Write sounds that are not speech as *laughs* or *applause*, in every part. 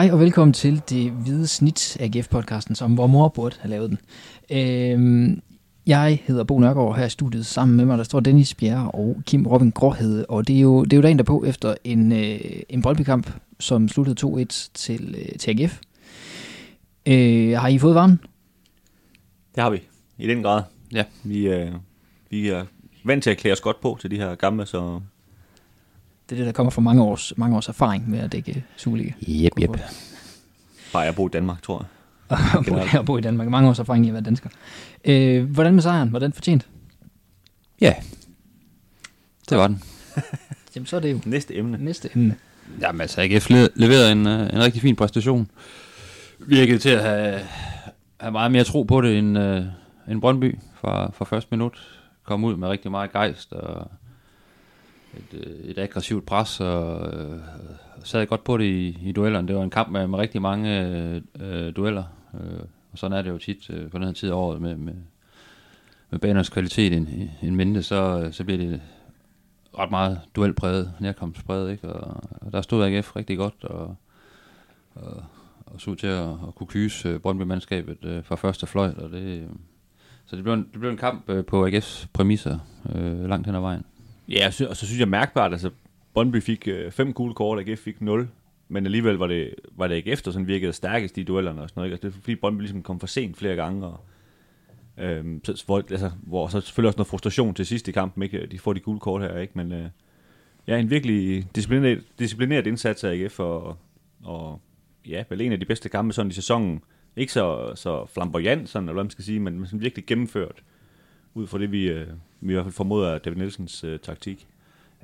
Hej og velkommen til det hvide snit AGF-podcasten, som hvor mor burde have lavet den. Øhm, jeg hedder Bo Nørgaard her i studiet. Sammen med mig der står Dennis Bjerre og Kim Robin Gråhede. Og det er jo, det er jo dagen derpå efter en, øh, en Brøndby-kamp, som sluttede 2-1 til, øh, til AGF. Øh, har I fået varmen? Det har vi, i den grad. Ja. Vi, øh, vi er vant til at klæde os godt på til de her gamle, så... Det er det, der kommer fra mange års, mange års erfaring med at dække Superliga. Jep, jep. Bare jeg bo i Danmark, tror jeg. og bo, her bo i Danmark. Mange års erfaring i at være dansker. Øh, hvordan med sejren? Hvordan fortjent? Ja, det var den. *laughs* Jamen, så er det jo Næste emne. næste emne. Jamen altså, AGF le- leverede en, øh, en rigtig fin præstation. Virkede til at have, have meget mere tro på det end, øh, end Brøndby fra, fra første minut. Kom ud med rigtig meget gejst og et, øh, et aggressivt pres og øh, sad godt på det i, i duellerne. Det var en kamp med, med rigtig mange øh, dueller. Øh, og sådan er det jo tit øh, på den her tid af året med, med, med banernes kvalitet en, en mente, så, øh, så bliver det ret meget duelpræget, nærkomstpræget, ikke? Og, og der stod AGF rigtig godt, og, og, og så ud til at, at kunne kyse øh, Brøndby-mandskabet øh, fra første fløjt, og det, øh, så det blev, en, det blev en kamp øh, på AGF's præmisser øh, langt hen ad vejen. Ja, og så, og så synes jeg mærkbart, altså Brøndby fik øh, fem gule kort, AGF fik 0, men alligevel var det, var det ikke der sådan virkede stærkest i duellerne og sådan noget. Ikke? Altså, det er fordi Brøndby ligesom kom for sent flere gange, og Øhm, så, hvor, altså, hvor så selvfølgelig også noget frustration til sidst i kampen, ikke? De får de gule kort her, ikke? Men øh, ja, en virkelig disciplineret, disciplineret indsats af AGF, og, og ja, vel en af de bedste kampe sådan i sæsonen. Ikke så, så flamboyant, sådan, eller hvad man skal sige, men sådan virkelig gennemført, ud fra det, vi, øh, vi i hvert fald formoder af David Nielsens øh, taktik.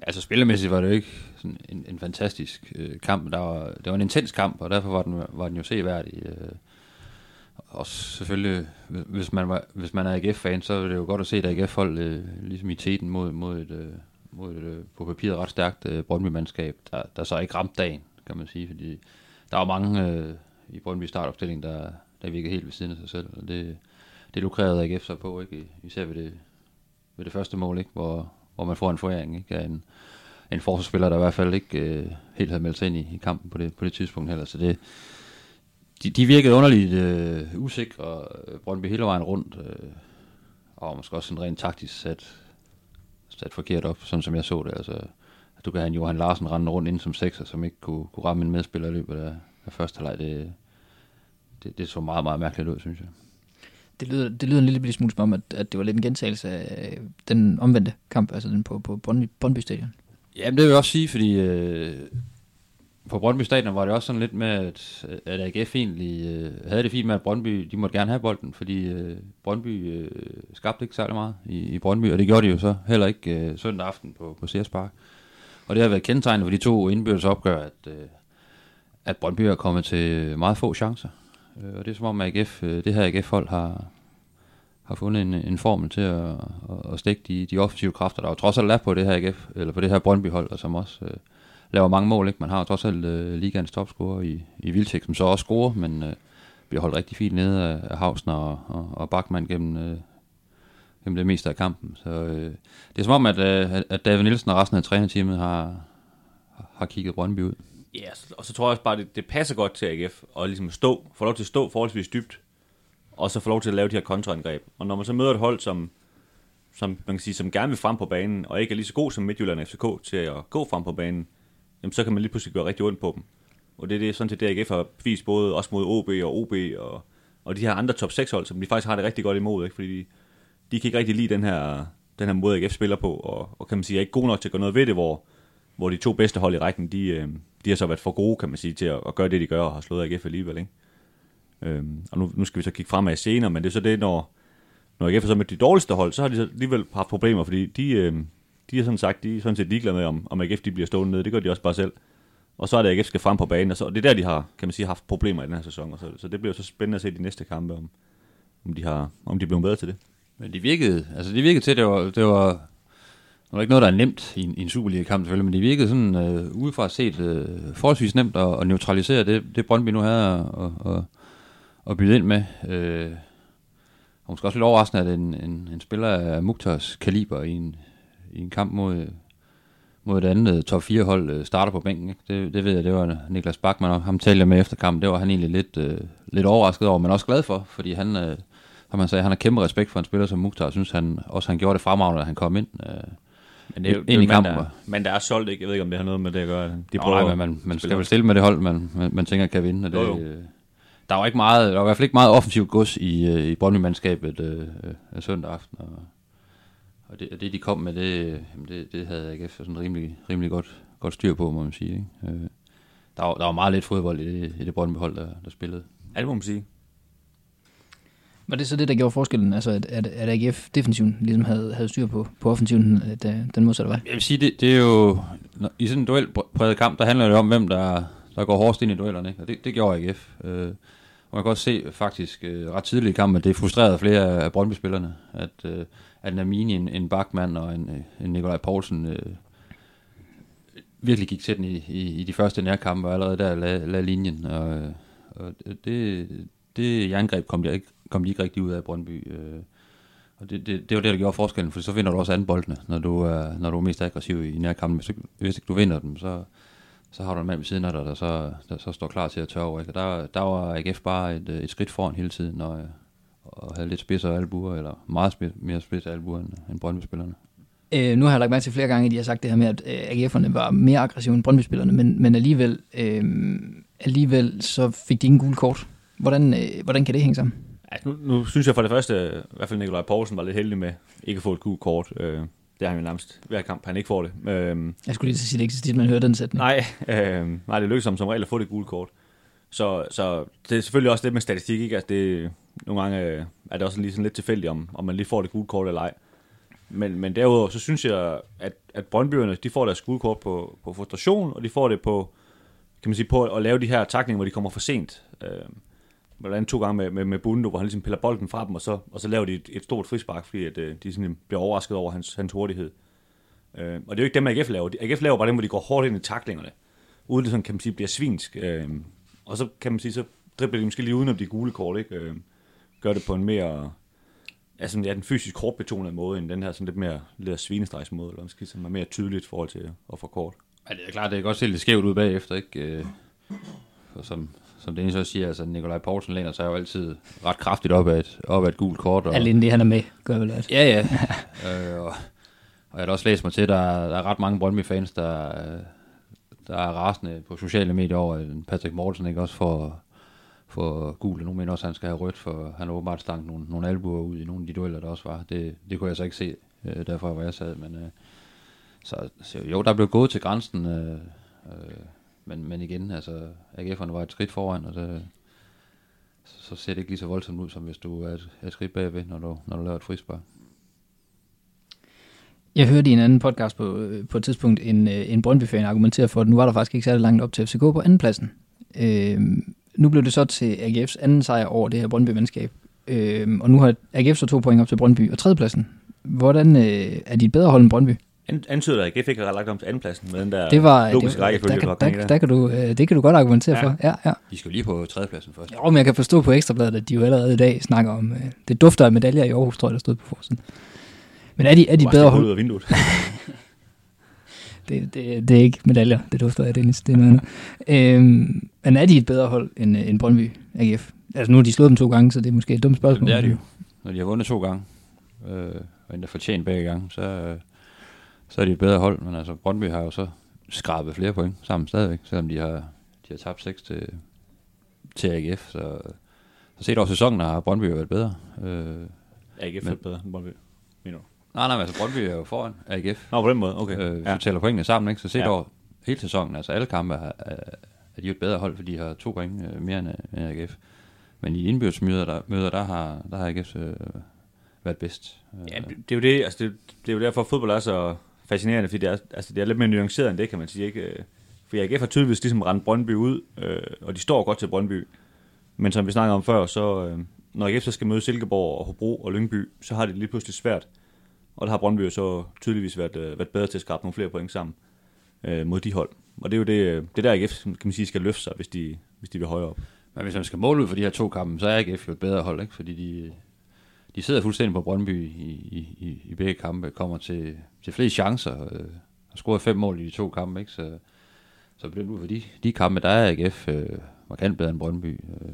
Altså spillemæssigt var det jo ikke sådan en, en fantastisk øh, kamp. Der var, det var en intens kamp, og derfor var den, var den jo seværdig. Øh, og selvfølgelig, hvis man, var, hvis man er AGF-fan, så er det jo godt at se et AGF-hold øh, ligesom i teten mod, mod et, øh, mod et øh, på papiret ret stærkt øh, Brøndby-mandskab, der, der så ikke ramte dagen, kan man sige, fordi der var mange øh, i Brøndby startopstilling, der, der virkede helt ved siden af sig selv, og det, det lukrerede AGF så på, ikke? især ved det, ved det første mål, ikke? Hvor, hvor man får en foræring ikke? af en, en forsvarsspiller, der i hvert fald ikke øh, helt havde meldt sig ind i, i kampen på det, på det tidspunkt heller, så det, de, de virkede underligt øh, usikre, og Brøndby hele vejen rundt, øh, og måske også en rent taktisk sat, sat forkert op, sådan som jeg så det. Altså, at du kan have en Johan Larsen rende rundt ind som sekser, som ikke kunne, kunne ramme en medspiller i løbet af, af første halvleg. Det, det, det så meget, meget mærkeligt ud, synes jeg. Det lyder, det lyder en lille smule som om, at, at det var lidt en gentagelse af den omvendte kamp, altså den på, på Brøndby, Brøndby Stadion. Jamen det vil jeg også sige, fordi øh, på Brøndby Stadion var det også sådan lidt med, at, at AGF egentlig øh, havde det fint med, at Brøndby, de måtte gerne have bolden, fordi øh, Brøndby øh, skabte ikke særlig meget i, i Brøndby, og det gjorde de jo så heller ikke øh, søndag aften på, på Sears Park. Og det har været kendetegnet for de to indbyrdes opgør, at, øh, at Brøndby er kommet til meget få chancer. Øh, og det er som om AGF, øh, det her AGF-hold har, har fundet en, en formel til at, at, at stikke de, de offensive kræfter, der jo trods alt er på det her AGF, eller på det her Brøndby-hold, og som også... Øh, laver mange mål. Ikke? Man har trods alt øh, ligaens topscorer i, i Vildtæk, som så også scorer, men øh, bliver holdt rigtig fint nede af, af Havsner og, og, og Bachmann gennem, øh, gennem det meste af kampen. Så øh, det er som om, at, øh, at David Nielsen og resten af trænerteamet har, har kigget Brøndby ud. Ja, og så tror jeg også bare, det, det passer godt til AGF at ligesom stå, få lov til at stå forholdsvis dybt, og så få lov til at lave de her kontraangreb. Og når man så møder et hold, som, som, man kan sige, som gerne vil frem på banen, og ikke er lige så god som Midtjylland FCK til at gå frem på banen, jamen så kan man lige pludselig gøre rigtig ondt på dem. Og det er det, sådan set det, AGF har vist både også mod OB og OB og, og de her andre top 6 hold, som de faktisk har det rigtig godt imod, ikke? fordi de, de kan ikke rigtig lide den her, den her måde, AGF spiller på, og, og kan man sige, er ikke god nok til at gøre noget ved det, hvor, hvor de to bedste hold i rækken, de, øh, de har så været for gode, kan man sige, til at, at gøre det, de gør, og har slået AGF alligevel. Ikke? Øhm, og nu, nu skal vi så kigge fremad senere, men det er så det, når, når AGF er så med de dårligste hold, så har de så alligevel haft problemer, fordi de, øh, de har sådan sagt, de er sådan set ligeglade med, om, om AGF de bliver stående nede. Det gør de også bare selv. Og så er det, at AGF skal frem på banen, og, så, og det er der, de har, kan man sige, haft problemer i den her sæson. Og så, så det bliver så spændende at se de næste kampe, om, om de har, om de bliver bedre til det. Men de virkede, altså de virkede til, det var, det var, det var ikke noget, der er nemt i en, i en Superliga-kamp selvfølgelig, men det virkede sådan øh, udefra set øh, forholdsvis nemt at, at neutralisere det, det Brøndby nu havde og, og, og byde ind med. Øh, og måske også lidt overraskende, at en, en, en spiller af Mugtars kaliber i en, i en kamp mod, mod et andet øh, top 4 hold øh, starter på bænken. Ikke? Det, det ved jeg, det var Niklas Bachmann, og ham talte jeg med efter kampen. Det var han egentlig lidt, øh, lidt overrasket over, men også glad for, fordi han, øh, som han sagde, han har kæmpe respekt for en spiller som Mukhtar, og synes han også, han gjorde det fremragende, da han kom ind. Øh, men det er jo, Ind i jo kampen, mand, der, er solgt, ikke? Jeg ved ikke, om det har noget med det at gøre. De prøver, nej, men man, man skal vel stille med det hold, man, man, man tænker kan vinde. Og det, Jo, jo. øh, Der var ikke meget, der var i hvert fald ikke meget offensivt gods i, øh, i Brøndby-mandskabet øh, øh, søndag aften. Og, og det, det, de kom med, det, jamen, det, det havde AGF sådan rimelig, rimelig godt, godt styr på, må man sige. Ikke? Øh, der, var, der var meget lidt fodbold i det, i det Brøndby-hold, der, der spillede. Ja, det må man sige. Var det så det, der gjorde forskellen? Altså, at, at, at AGF defensiven ligesom havde, havde styr på, på offensiven øh, den, den modsatte vej? Jeg vil sige, det, det er jo... når- I sådan en duelpræget kamp, der handler det om, hvem der, der går hårdest ind i duellerne. Ikke? Og det, det gjorde AGF. Øh, og man kan også se faktisk øh, ret tidligt i kampen, at det frustrerede flere af Brøndby-spillerne. At, øh, at Namini, en, en Bachmann og en, øh, en Nikolaj Poulsen øh, virkelig gik til den i, i, i de første nærkampe, og allerede der lagde, lagde linjen. Og, øh, og det, det jerngreb kom der ikke, kom de ikke rigtig ud af Brøndby. Øh, og det, det, det var det, der gjorde forskellen, for så vinder du også anden boldene, når du er, når du er mest aggressiv i nærkampen. Hvis, hvis ikke du vinder dem, så, så har du en mand ved siden af dig, der så, der så står klar til at tørre over. Ikke? Og der, der var AGF bare et, et skridt foran hele tiden, og, og havde lidt spidsere albuer, eller meget spids, mere spidse albuer end, end Brøndby-spillerne. Øh, nu har jeg lagt mærke til flere gange, at de har sagt det her med, at øh, AGF'erne var mere aggressive end Brøndby-spillerne, men, men alligevel, øh, alligevel så fik de ingen gule kort. Hvordan, øh, hvordan kan det hænge sammen? Altså, nu, nu synes jeg for det første, i hvert fald Nikolaj Poulsen var lidt heldig med ikke at få et gult kort. Øh, det har han jo nærmest hver kamp, han ikke får det. Øh, Jeg skulle lige sige, det ikke så tit, man hører den sætning. nej, øh, nej, det lykkes ham som regel at få det gule kort. Så, så det er selvfølgelig også det med statistik, ikke? Altså det, nogle gange øh, er det også lige sådan lidt tilfældigt, om, om man lige får det gule kort eller ej. Men, men derudover, så synes jeg, at, at Brøndbyerne, de får deres gule kort på, på frustration, og de får det på, kan man sige, på at lave de her takninger, hvor de kommer for sent. Øh, blandt to gange med, med, med Bundo, hvor han ligesom piller bolden fra dem, og så, og så laver de et, et stort frispark, fordi at, øh, de sådan bliver overrasket over hans, hans hurtighed. Øh, og det er jo ikke dem, AGF laver. AGF laver bare dem, hvor de går hårdt ind i taklingerne, uden det sådan, kan man sige, bliver svinsk. Øh, og så kan man sige, så dribler de måske lige uden om de gule kort, ikke? Øh, gør det på en mere, altså, ja, den fysisk kortbetonede måde, end den her sådan lidt mere lidt svinestregsmåde, eller måske som er mere tydeligt i forhold til at få kort. Ja, det er klart, det kan godt se lidt skævt ud bagefter, ikke? Øh, For som, som Dennis også siger, altså Nikolaj Poulsen læner sig jo altid ret kraftigt op af et, op af et gult kort. Og, Alene det, han er med, gør vel at... Ja, ja. *laughs* øh, og, og jeg har også læst mig til, der, er- der er ret mange Brøndby-fans, der, der er rasende på sociale medier over, at Patrick Mortensen ikke også får, får gul, og nogle mener også, at han skal have rødt, for han har åbenbart stanket nogle, nogle albuer ud i nogle af de dueller, der også var. Det, det kunne jeg så ikke se, øh, derfra hvor jeg sad, men øh, så, så jo, der blev gået til grænsen, øh, øh, men, men igen, altså AGF'erne var et skridt foran, og det, så ser det ikke lige så voldsomt ud, som hvis du er et, et skridt bagved, når du, når du laver et frispark. Jeg hørte i en anden podcast på, øh, på et tidspunkt en, øh, en Brøndby-fan argumentere for, at nu var der faktisk ikke særlig langt op til FCK på andenpladsen. Øh, nu blev det så til AGF's anden sejr over det her Brøndby-mandskab. Øh, og nu har AGF så to point op til Brøndby og tredjepladsen. Hvordan øh, er de et bedre hold end Brøndby? An- Antyder, at AGF ikke har lagt om til andenpladsen med den der Det var, logiske det, rækkefølge, der, du har der, der, der kan du, øh, det kan du godt argumentere Ja. for. Ja, ja. De skal jo lige på tredjepladsen først. Jo, men jeg kan forstå på Ekstrabladet, at de jo allerede i dag snakker om, øh, det dufter af medaljer i Aarhus, tror jeg, der stod på forsiden. Men er de, er de bedre hold? ud af vinduet. *laughs* Det, det, det er ikke medaljer, det dufter af, Dennis. Det er noget andet. Øhm, men er de et bedre hold end, end Brøndby AGF? Altså nu har de slået dem to gange, så det er måske et dumt spørgsmål. Det er det jo. Når de har vundet to gange, øh, og endda fortjent begge gange, så, øh, så er de et bedre hold. Men altså, Brøndby har jo så skrabet flere point sammen stadigvæk, selvom de har, de har tabt 6 til, til AGF. Så, så set over sæsonen har Brøndby jo været bedre. Øh, AGF er bedre end Brøndby. Mener du? nej, nej, men altså Brøndby er jo foran AGF. Nå, på den måde, okay. Øh, ja. du tæller pointene sammen, ikke? så set Ja. over hele sæsonen, altså alle kampe, er, er, er de jo et bedre hold, fordi de har to point øh, mere end, end AGF. Men i indbyrdes møder, der, møder, der har, der har AGF øh, været bedst. Øh, Ja, det det er jo det, altså det, det er jo derfor, at fodbold er så fascinerende, fordi det er, altså det er lidt mere nuanceret end det, kan man sige. Ikke? Øh, for AGF har tydeligvis ligesom rendt Brøndby ud, øh, og de står godt til Brøndby. Men som vi snakkede om før, så øh, når AGF så skal møde Silkeborg og Hobro og Lyngby, så har det lige pludselig svært. Og der har Brøndby jo så tydeligvis været, øh, været bedre til at skrabe nogle flere point sammen øh, mod de hold. Og det er jo det, øh, det der AGF, kan man sige, skal løfte sig, hvis de, hvis de vil højere op. Men hvis man skal måle ud for de her to kampe, så er AGF jo et bedre hold, ikke? fordi de, de sidder fuldstændig på Brøndby i, i, i, i begge kampe, kommer til, til flest chancer, øh, har scoret fem mål i de to kampe, ikke? Så, så på den ud for de, de kampe, der er AGF øh, markant bedre end Brøndby. Øh,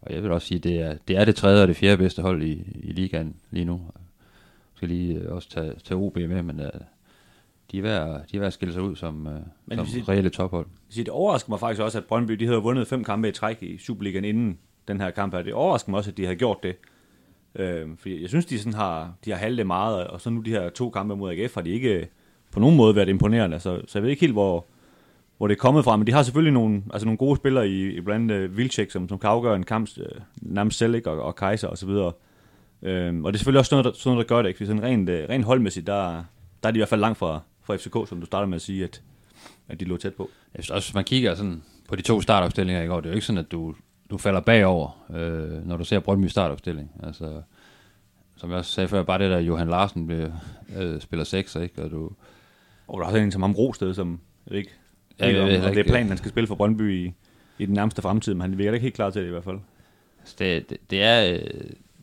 og jeg vil også sige, det er, det er det tredje og det fjerde bedste hold i, i ligaen lige nu. Jeg skal lige øh, også tage, tage OB med, men øh, de, er ved at, de er ved at skille sig ud som, øh, Men som I- reelle tophold. Jeg siger, det overrasker mig faktisk også, at Brøndby de havde vundet fem kampe i træk i Superligaen inden den her kamp her. Det overrasker mig også, at de havde gjort det. Øh, fordi jeg synes, de, sådan har, de har haltet meget, og så nu de her to kampe mod AGF, har de ikke øh, på nogen måde været imponerende. Så, så jeg ved ikke helt, hvor, hvor det er kommet fra. Men de har selvfølgelig nogle, altså nogle gode spillere i, i blandt andet uh, øh, Vilcek, som, som kan afgøre en kamp, uh, øh, nærmest selv. Og, og Kaiser osv. Og, øhm, og det er selvfølgelig også noget, der, sådan noget, der gør det. Ikke? Fordi sådan rent, uh, rent holdmæssigt, der, der er de i hvert fald langt fra, fra FCK, som du starter med at sige, at, at de lå tæt på. Jeg synes også, hvis man kigger sådan på de to startopstillinger i går, det er jo ikke sådan, at du, du falder bagover, øh, når du ser Brøndby startopstilling. Altså, som jeg også sagde før, bare det der Johan Larsen bliver, øh, spiller 6, ikke? Og du, Og der er også en som ham Rosted, som jeg ikke, Ja, jeg om heller det er planen, han skal spille for Brøndby i, i den nærmeste fremtid, men han virker ikke helt klar til det i hvert fald. altså, det, det, det, er, øh,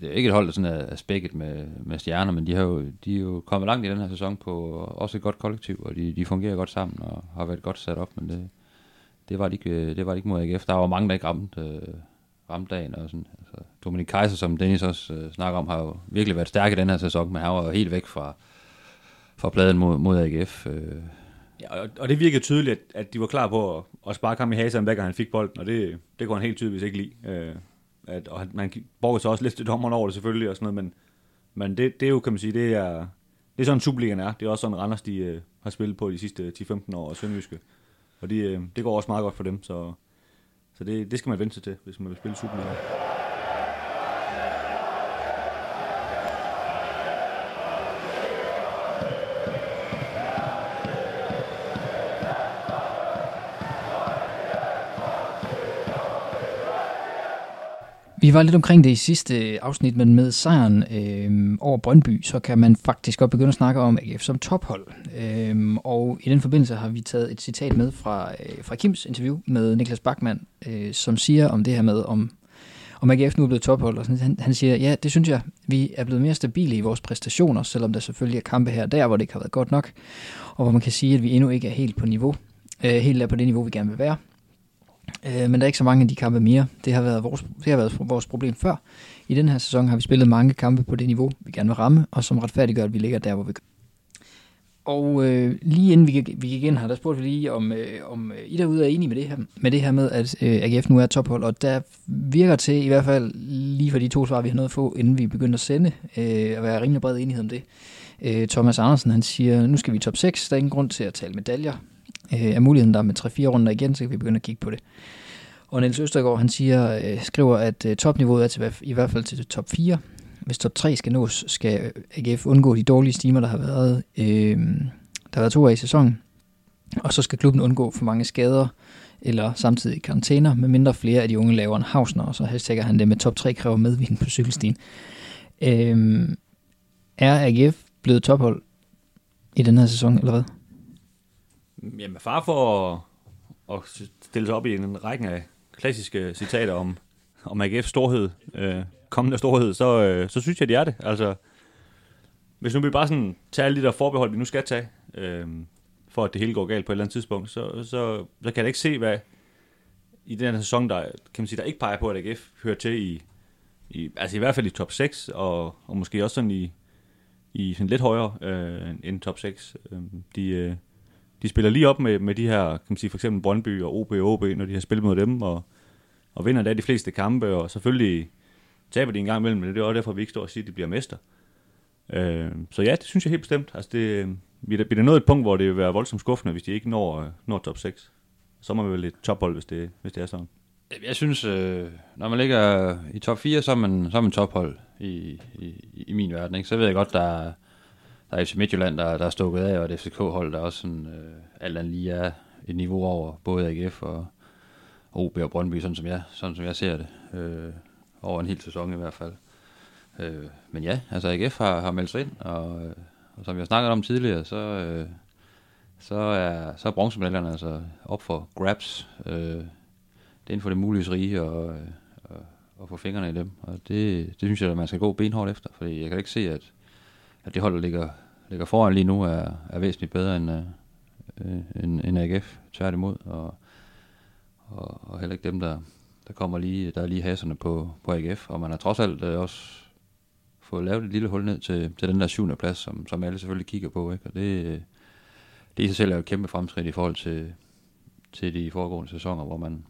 det er ikke et hold, der sådan er, er spækket med, med stjerner, men de, har jo, de er jo kommet langt i den her sæson på også et godt kollektiv, og de, de fungerer godt sammen og har været godt sat op, men det, det var de ikke, øh, det var de ikke mod AGF. Der var mange, der ikke ramte, øh, ramte dagen. Og sådan. Altså, Dominik Kaiser, som Dennis også øh, snakker om, har jo virkelig været stærk i den her sæson, men han var jo helt væk fra, fra pladen mod, mod AGF. Øh, Ja, og, og det virkede tydeligt, at, at de var klar på at, at sparke ham i haseren, hver gang han fik bolden, og det, det kunne han helt tydeligvis ikke lide. Øh, at, og man borger sig også lidt til dommeren over det selvfølgelig, og sådan noget, men, men det, det er jo, kan man sige, det er, det er sådan Superligaen er. Det er også sådan, Randers de, øh, har spillet på de sidste øh, 10-15 år, og Sønderjyske. Og de, øh, det går også meget godt for dem, så, så det, det skal man vente sig til, hvis man vil spille Superliga. Vi var lidt omkring det i sidste øh, afsnit, men med sejren øh, over Brøndby, så kan man faktisk godt begynde at snakke om AGF som tophold. Øh, og i den forbindelse har vi taget et citat med fra, øh, fra Kims interview med Niklas Bachmann, øh, som siger om det her med, om, om AGF nu er blevet tophold. Og sådan, han, han siger, ja, det synes jeg, vi er blevet mere stabile i vores præstationer, selvom der selvfølgelig er kampe her og der, hvor det ikke har været godt nok, og hvor man kan sige, at vi endnu ikke er helt på niveau, øh, helt er på det niveau, vi gerne vil være. Øh, men der er ikke så mange af de kampe mere. Det har været vores, det har været vores problem før. I den her sæson har vi spillet mange kampe på det niveau, vi gerne vil ramme, og som retfærdiggør, at vi ligger der, hvor vi gør. Og øh, lige inden vi gik, vi gik ind her, der spurgte vi lige, om, øh, om øh, I derude er enige med det her med, det her med, at øh, AGF nu er tophold, og der virker til, i hvert fald lige for de to svar, vi har nået at få, inden vi begyndte at sende, øh, at være rimelig bred enighed om det. Øh, Thomas Andersen, han siger, nu skal vi top 6, der er ingen grund til at tale medaljer. Øh, er muligheden der med 3-4 runder igen, så kan vi begynde at kigge på det. Og Niels Østergaard, han siger, øh, skriver, at øh, topniveauet er til, i hvert fald til top 4. Hvis top 3 skal nås, skal AGF undgå de dårlige stimer, der har været, øh, der har været to af i sæsonen. Og så skal klubben undgå for mange skader, eller samtidig karantæner, med mindre flere af de unge laver en Hausner, og så hashtagger han det med top 3 kræver medvind på cykelstien. Øh, er AGF blevet tophold i den her sæson, eller hvad? Jamen, far for at, at stille sig op i en række af klassiske citater om, om AGF's storhed, øh, kommende storhed, så, øh, så synes jeg, de er det. Altså, hvis nu vi bare sådan tager alle de der forbehold, vi nu skal tage, øh, for at det hele går galt på et eller andet tidspunkt, så, så, så kan jeg da ikke se, hvad i den her sæson, der, kan man sige, der ikke peger på, at AGF hører til i, i altså i hvert fald i top 6, og, og måske også sådan i, i sådan lidt højere øh, end top 6. Øh, de, øh, de spiller lige op med, med de her, kan man sige, for eksempel Brøndby og OB og OB, når de har spillet mod dem, og, og vinder da de fleste kampe, og selvfølgelig taber de en gang imellem, men det er også derfor, vi ikke står og siger, at de bliver mester. Øh, så ja, det synes jeg helt bestemt. Altså det, vi er da- nået et punkt, hvor det vil være voldsomt skuffende, hvis de ikke når, når top 6. Så må man vel et tophold, hvis det, hvis det er sådan. Jeg synes, øh, når man ligger i top 4, så er man, så er man tophold i, i, i min verden. Ikke? Så ved jeg godt, der er, der er FC Midtjylland, der, der er stukket af, og et FCK-hold, der også sådan, øh, alt andet lige er et niveau over både AGF og, og OB og Brøndby, sådan som jeg, sådan som jeg ser det. Øh, over en hel sæson i hvert fald. Øh, men ja, altså AGF har, har meldt sig ind, og, øh, og som jeg snakkede om tidligere, så, øh, så er, så er bronzemedaljerne altså op for grabs. Øh, det er inden for det mulige rige og, øh, og, og få fingrene i dem. Og det, det synes jeg, at man skal gå benhårdt efter, fordi jeg kan ikke se, at, at det hold, der ligger, ligger foran lige nu, er, er væsentligt bedre end, øh, øh end, end AGF, tværtimod, og, og, og heller ikke dem, der, der kommer lige, der er lige haserne på, på AGF, og man har trods alt øh, også fået lavet et lille hul ned til, til den der syvende plads, som, som alle selvfølgelig kigger på, ikke? og det, det i sig selv er jo et kæmpe fremskridt i forhold til, til de foregående sæsoner, hvor man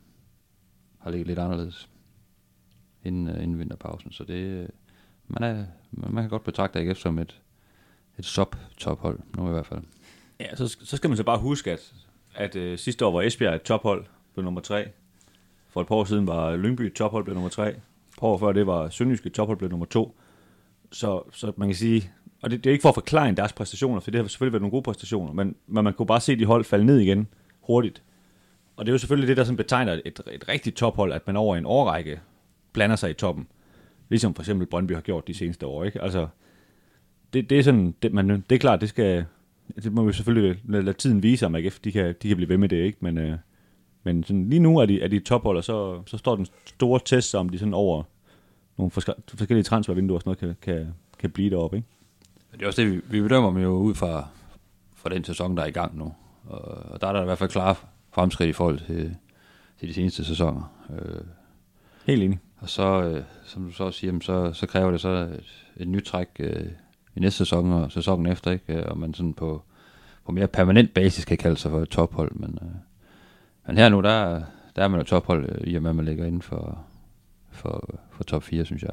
har ligget lidt anderledes inden, øh, inden vinterpausen. Så det, øh, man, er, man kan godt betragte AGF som et, et sub-tophold, nu i hvert fald. Ja, så, så skal man så bare huske, at, at uh, sidste år var Esbjerg et tophold, blev nummer tre. For et par år siden var Lyngby et tophold, blev nummer tre. Et par år før det var Sønderjysk et tophold, blev nummer to. Så, så man kan sige, og det, det er ikke for at forklare deres præstationer, for det har selvfølgelig været nogle gode præstationer, men, men man kunne bare se de hold falde ned igen hurtigt. Og det er jo selvfølgelig det, der sådan betegner et, et rigtigt tophold, at man over en årrække blander sig i toppen. Ligesom for eksempel Brøndby har gjort de seneste år. Ikke? Altså, det, det er sådan, det, man, det er klart, det skal, det må vi selvfølgelig lade, lade tiden vise, om AGF de kan, de kan blive ved med det, ikke? Men, øh, men sådan, lige nu er de, er de tophold, og så, så står den store test, om de sådan over nogle forskellige transfervinduer og sådan noget kan, kan, kan blive deroppe, ikke? Det er også det, vi, vi bedømmer dem jo ud fra, fra den sæson, der er i gang nu. Og, og der er der i hvert fald klare fremskridt i forhold til, til de seneste sæsoner. Øh, Helt enig. Og så, øh, som du så siger, så, så kræver det så et, et nyt træk øh, i næste sæson og sæsonen efter, ikke? Og man sådan på, på mere permanent basis kan kalde sig for et tophold. Men, øh, men her nu, der, der er man jo tophold, øh, i og med at man ligger inden for, for, for top 4, synes jeg.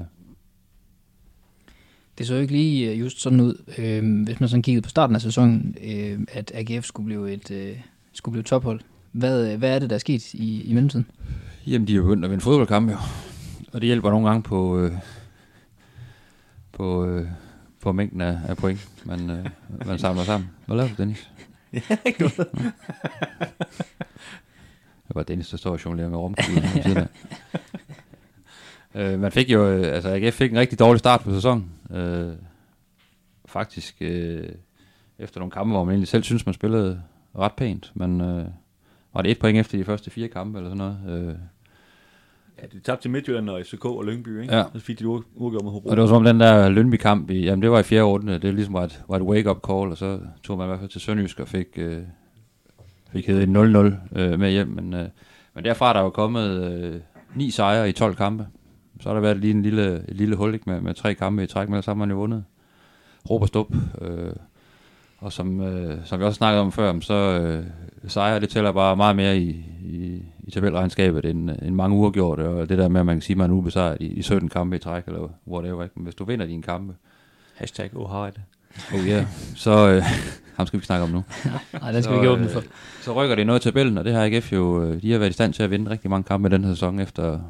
Det så jo ikke lige øh, just sådan ud, øh, hvis man sådan kiggede på starten af sæsonen, øh, at AGF skulle blive et øh, skulle blive tophold. Hvad, hvad er det, der er sket i, i mellemtiden? Jamen, de er jo begyndt at vinde fodboldkamp, jo. Og det hjælper nogle gange på, øh, på, øh, på mængden af, af point, man, øh, man samler sammen. Hvad laver du, Dennis? *laughs* Ja, ikke noget. Det var Dennis, der står og jonglerer med rumkuglen. øh, man fik jo, øh, altså AGF fik en rigtig dårlig start på sæsonen. Øh, faktisk øh, efter nogle kampe, hvor man egentlig selv synes, man spillede ret pænt, men øh, var det et point efter de første fire kampe eller sådan noget. Øh, Ja, de tabte til Midtjylland og FCK og Lyngby, ikke? Ja. Så fik de uafgjort mod Hobro. Og det var som om den der Lønby-kamp, i, jamen det var i fjerde runde, det ligesom var et, var et wake-up call, og så tog man i hvert fald til Sønderjysk og fik, øh, fik heddet 0-0 øh, med hjem. Men, øh, men derfra er der jo kommet øh, ni sejre i 12 kampe. Så har der været lige en lille, et lille hul ikke, med, med tre kampe i træk, men så har man jo vundet. Råb og stop. Øh, og som, øh, som vi også snakkede om før, så øh, sejre, det tæller bare meget mere i, i, i tabelregnskabet end, end mange uger gjort. Og det der med, at man kan sige, at man er ubesejret i, i 17 kampe i træk, eller whatever. Ikke? Men hvis du vinder dine kampe, Hashtag Ohio. *laughs* oh yeah, så øh, *laughs* ham skal vi ikke snakke om nu. *laughs* Nej, den skal så, vi ikke åbne for. Øh, så rykker det noget i tabellen, og det har AGF jo, øh, de har været i stand til at vinde rigtig mange kampe i den her sæson, efter,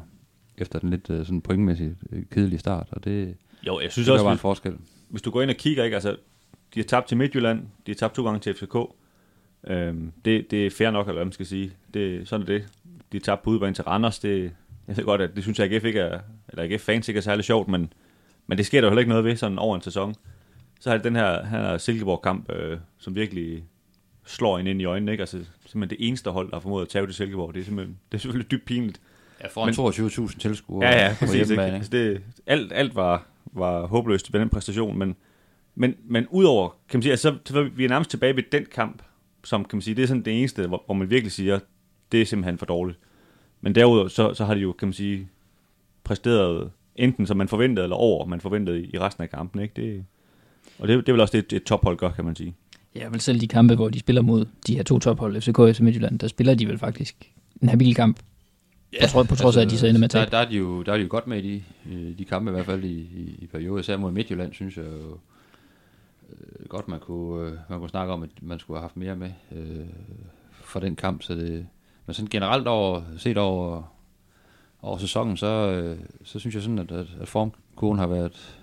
efter den lidt øh, sådan pointmæssigt øh, kedelige start, og det, Jo, jeg synes det også, var en forskel. hvis du går ind og kigger, ikke? Altså, de har tabt til Midtjylland, de har tabt to gange til FCK. Øhm, det, det er fair nok, eller hvad man skal sige. Det, sådan er det. De har tabt på udebane til Randers. Det, jeg ved godt, at det synes jeg, AGF ikke er, eller AGF fans ikke er særlig sjovt, men, men det sker der jo heller ikke noget ved sådan over en sæson. Så har det den her, her Silkeborg-kamp, øh, som virkelig slår en ind i øjnene. Ikke? Altså, simpelthen det eneste hold, der har formået at tage til Silkeborg. Det er, simpelthen, det er selvfølgelig dybt pinligt. Ja, foran 22.000 tilskuere Ja, ja, præcis. Ikke? Altså det, alt, alt var, var håbløst ved den præstation, men, men, men udover, kan man sige, altså, så, så vi er nærmest tilbage ved den kamp, som kan man sige, det er sådan det eneste, hvor, hvor man virkelig siger, det er simpelthen for dårligt. Men derudover, så, så har de jo, kan man sige, præsteret enten som man forventede, eller over man forventede i, i resten af kampen. Ikke? Det, og det, det er vel også det, et tophold gør, kan man sige. Ja, vel selv de kampe, hvor de spiller mod de her to tophold, FCK og FC Midtjylland, der spiller de vel faktisk en habil kamp. Ja, på, på trods af, at de så ender med at der, der, er de jo, der er de jo godt med i de, de kampe, i hvert fald i, i, i perioder. Især mod Midtjylland, synes jeg jo godt, man kunne, øh, man kunne snakke om, at man skulle have haft mere med øh, for den kamp. Så det, men sådan generelt over, set over, over sæsonen, så, øh, så synes jeg sådan, at, at, at formkurven har været,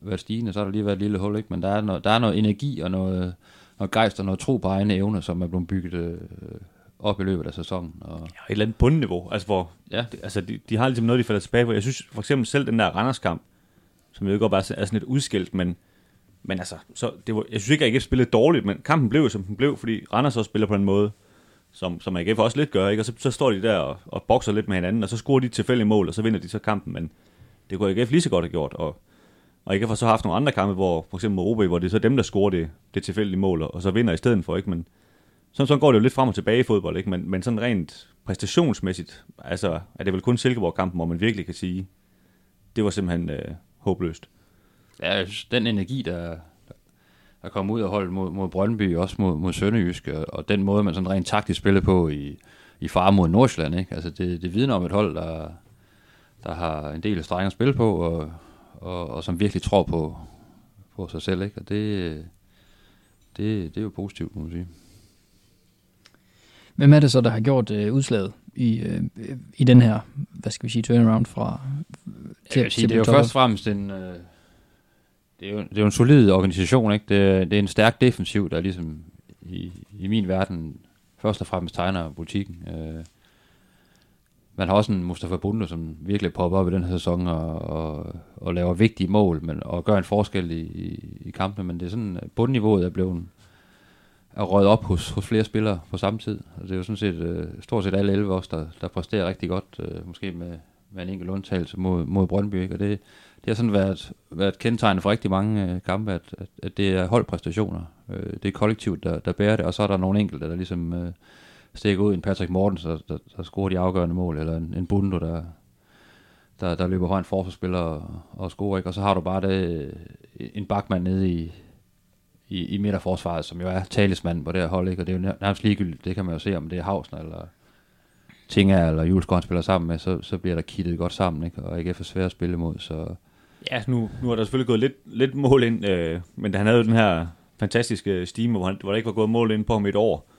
været stigende. Så har der lige været et lille hul, ikke? men der er, noget, der er noget energi og noget, noget gejst og noget tro på egne evner, som er blevet bygget øh, op i løbet af sæsonen. Og, Ja, et eller andet bundniveau, altså hvor, ja, det, altså de, de har ligesom noget, de falder tilbage på. Jeg synes for eksempel selv den der Randers-kamp, som jeg ved godt var er sådan lidt udskilt, men, men altså, så det var, jeg synes ikke, at AGF spillede dårligt, men kampen blev, som den blev, fordi Randers også spiller på en måde, som, som AGF også lidt gør, ikke? og så, så står de der og, og bokser lidt med hinanden, og så scorer de tilfældige tilfældigt mål, og så vinder de så kampen, men det kunne AGF lige så godt have gjort, og, og AGF har så haft nogle andre kampe, hvor for eksempel med OB, hvor det er så dem, der scorer det, det tilfældige mål, og så vinder i stedet for, ikke? Men, sådan, sådan går det jo lidt frem og tilbage i fodbold, ikke? Men, men sådan rent præstationsmæssigt, altså er det vel kun Silkeborg-kampen, hvor man virkelig kan sige, det var simpelthen øh, håbløst. Ja, jeg synes, den energi, der, der kom ud af holdet mod, mod Brøndby, også mod, mod Sønderjysk, og, og den måde, man sådan rent taktisk spillede på i, i far mod Nordsjælland, ikke? Altså det, det vidner om et hold, der, der har en del af strenge at spille på, og, og, og som virkelig tror på, på sig selv, ikke? Og det, det, det er jo positivt, må man sige. Hvem er det så, der har gjort øh, udslaget i, øh, i den her, hvad skal vi sige, turnaround fra til, jeg vil sige, det er jo først og fremmest en, øh, det, er jo, det er jo en solid organisation, ikke? Det, det er en stærk defensiv, der ligesom i, i min verden først og fremmest tegner butikken. Øh, man har også en Mustafa Bunde, som virkelig popper op i den her sæson og, og, og laver vigtige mål men, og gør en forskel i, i, i kampene, men det er sådan, bundniveauet er blevet er røget op hos, hos flere spillere på samme tid. Og det er jo sådan set øh, stort set alle 11 os, der, der præsterer rigtig godt, øh, måske med, med en enkelt undtagelse mod, mod Brøndby. Ikke? Og det, det har sådan været, været kendetegnet for rigtig mange øh, kampe, at, at, at det er holdpræstationer. Øh, det er kollektivt, der, der bærer det, og så er der nogle enkelte, der ligesom øh, stikker ud. En Patrick Mortens, der, der, der scorer de afgørende mål, eller en, en Bundo, der, der, der løber foran forsvarsspiller og, og scorer. Ikke? Og så har du bare det, øh, en bakmand nede i, i, i midterforsvaret, som jo er talismanden på det her hold, ikke? og det er jo nærmest ligegyldigt, det kan man jo se, om det er Havsner eller Tinga eller Julesgaard, spiller sammen med, så, så bliver der kittet godt sammen, ikke? og ikke for svært at spille imod, så... Ja, nu, nu har der selvfølgelig gået lidt, lidt mål ind, øh, men han havde jo den her fantastiske stime, hvor, han, hvor der ikke var gået mål ind på ham et år.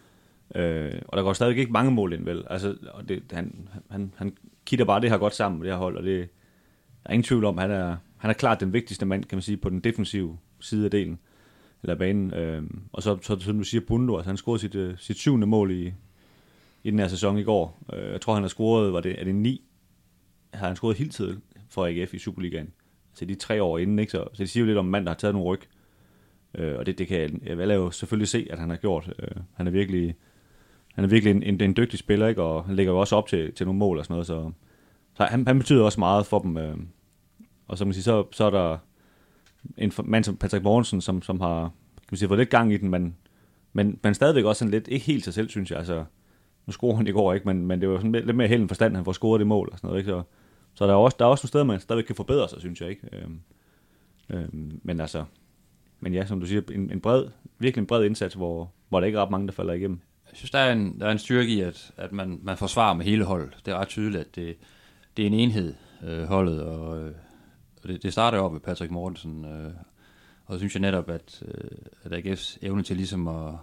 Øh, og der går stadig ikke mange mål ind, vel? Altså, og det, han, han, han kitter bare det her godt sammen, det her hold, og det, der er ingen tvivl om, han er, han er klart den vigtigste mand, kan man sige, på den defensive side af delen eller banen. Øh, og så, så, som du siger, Bundo, altså han scorede sit, øh, sit syvende mål i, i den her sæson i går. Øh, jeg tror, han har scoret, var det, er det ni? Har han scoret hele tiden for AGF i Superligaen? Altså de tre år inden, ikke? Så, så det siger jo lidt om en mand, der har taget nogle ryg. Øh, og det, det kan jeg, jeg jo selvfølgelig se, at han har gjort. Øh, han er virkelig, han er virkelig en, en, en dygtig spiller, ikke? og han lægger jo også op til, til nogle mål og sådan noget, så, så han, han betyder også meget for dem. Øh, og så, man sige, så, så er der en mand som Patrick Morgensen, som, som har kan man sige, fået lidt gang i den, men, men, men stadigvæk også sådan lidt, ikke helt sig selv, synes jeg. Altså, nu scorer han i går ikke, men, men det var sådan lidt mere held forstand, han får scoret det mål og sådan noget. Ikke? Så, så der er også, der er også nogle steder, man stadigvæk kan forbedre sig, synes jeg ikke. Øhm, øhm, men altså, men ja, som du siger, en, en bred, virkelig en bred indsats, hvor, hvor der ikke er ret mange, der falder igennem. Jeg synes, der er en, der er en styrke i, at, at man, man forsvarer med hele holdet. Det er ret tydeligt, at det, det er en enhed, øh, holdet, og, øh, og det, det starter jo op med Patrick Mortensen, øh, og så synes jeg netop, at, øh, at AGF's evne til ligesom at,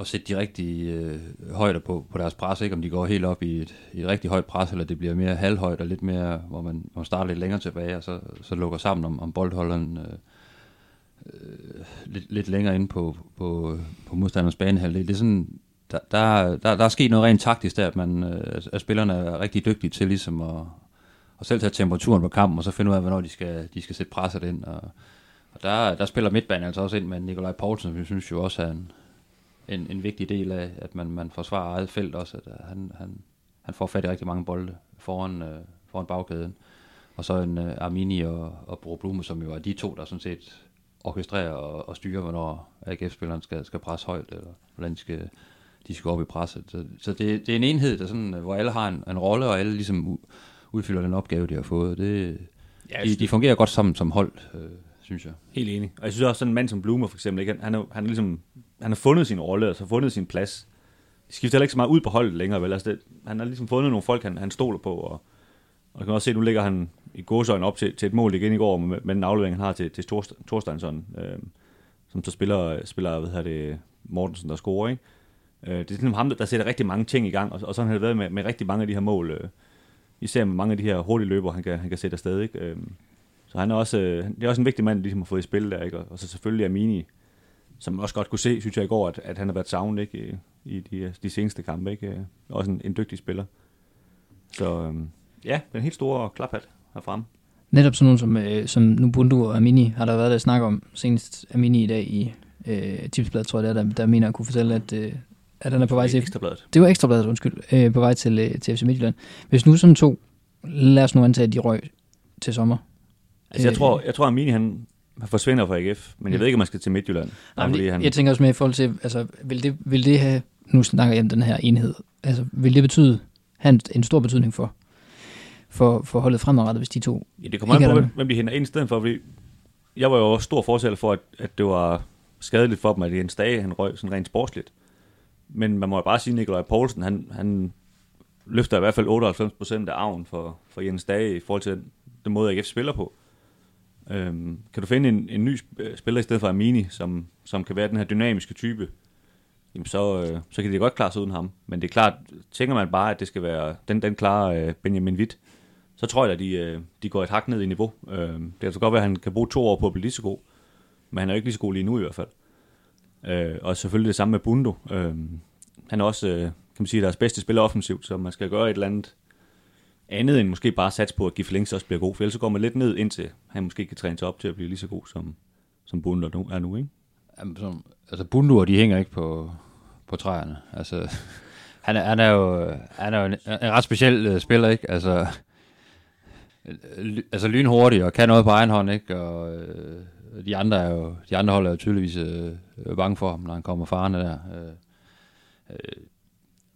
at sætte de rigtige øh, højder på, på deres pres, ikke om de går helt op i et, i et rigtig højt pres, eller det bliver mere halvhøjt og lidt mere, hvor man, hvor man starter lidt længere tilbage, og så, så lukker sammen om, om boldholderen øh, øh, lidt, lidt længere ind på, på, på modstanderens banehalvdel. Det er sådan, der, der, der, der er sket noget rent taktisk der, at, man, øh, at spillerne er rigtig dygtige til ligesom at, at selv tage temperaturen på kampen, og så finde ud af, hvornår de skal, de skal sætte presset ind. Og, og der, der spiller midtbanen altså også ind med Nikolaj Poulsen, som jeg synes jo også er en, en, en vigtig del af, at man, man forsvarer eget felt også, at øh, han, han, han får fat i rigtig mange bolde foran, øh, foran bagkæden. Og så en uh, Armini og, og Bro Blume, som jo er de to, der sådan set orkestrerer og, og styrer, hvornår AGF-spilleren skal, skal presse højt, eller hvordan de skal, de skal op i presset. Så, så det, det er en enhed, der sådan, hvor alle har en, en rolle, og alle ligesom udfylder den opgave, de har fået. Det, ja, de, de fungerer godt sammen som hold, øh, synes jeg. Helt enig. Og jeg synes også, sådan en mand som Blumer for eksempel, ikke? Han, han, er, han, er ligesom, han har fundet sin rolle, altså fundet sin plads. De skifter heller ikke så meget ud på holdet længere, vel? Altså det, han har ligesom fundet nogle folk, han, han stoler på, og, og kan også se, at nu ligger han i gåsøjne op til, til et mål igen i går, med, med den aflevering, han har til, til Thorsteinsson, øh, som så spiller, spiller hvad hedder det, Mortensen, der scorer, ikke? Øh, det er ligesom ham, der sætter rigtig mange ting i gang, og, og sådan har det været med, med rigtig mange af de her mål, øh, især med mange af de her hurtige løber, han kan, han kan sætte afsted, ikke? Øh, så han er også, øh, det er også en vigtig mand, ligesom har fået i spil der, ikke? Og så selvfølgelig Amini, som også godt kunne se, synes jeg i går, at, at han har været savnet ikke? I, de, de seneste kampe. Ikke? Også en, en dygtig spiller. Så øhm, ja, den helt store klaphat herfra. Netop sådan nogen som, øh, som Nubundu og Amini har der været der snak om senest Amini i dag i øh, Tipsbladet, tror jeg, der, der, der mener at kunne fortælle, at, øh, at han er på vej til... Ekstrabladet. Det var Ekstrabladet, undskyld. Øh, på vej til, øh, til FC Midtjylland. Hvis nu sådan to, lad os nu antage, at de røg til sommer, Altså, jeg tror, jeg tror, at Amini, han, forsvinder fra AGF, men jeg ved ikke, om man skal til Midtjylland. Nej, men han, Jeg tænker også med i forhold til, altså, vil det, vil det have, nu snakker jeg om den her enhed, altså, vil det betyde, have en, en stor betydning for, for, for holdet fremadrettet, hvis de to ja, det kommer an på, hvem, de henter ind i stedet for, fordi jeg var jo også stor fortæller for, at, at det var skadeligt for dem, at Jens Dage, han røg sådan rent sportsligt. Men man må jo bare sige, at Nikolaj Poulsen, han, han løfter i hvert fald 98 procent af arven for, for Jens Dage i forhold til den, den måde, AGF spiller på. Øhm, kan du finde en, en ny øh, spiller i stedet for Amini, som, som kan være den her dynamiske type, jamen så, øh, så kan de godt klare sig uden ham. Men det er klart, tænker man bare, at det skal være den, den klare øh, Benjamin Witt, så tror jeg, at de, øh, de går et hak ned i niveau. Øh, det kan altså godt være, at han kan bruge to år på at blive lige så god, men han er jo ikke lige så god lige nu i hvert fald. Øh, og selvfølgelig det samme med Bundo. Øh, han er også, øh, kan man sige, deres bedste spiller offensivt, så man skal gøre et eller andet andet end måske bare satse på, at Giflings også bliver god, for ellers så går man lidt ned, indtil han måske kan træne sig op til at blive lige så god, som, som Bundo nu, er nu, ikke? Jamen, som, altså bunduer, de hænger ikke på, på træerne. Altså, han er, han er jo, han er jo en, en ret speciel uh, spiller, ikke? Altså, ly, altså lynhurtig og kan noget på egen hånd, ikke? Og øh, de andre er jo, de andre hold er jo tydeligvis øh, bange for ham, når han kommer farne der. Øh, øh,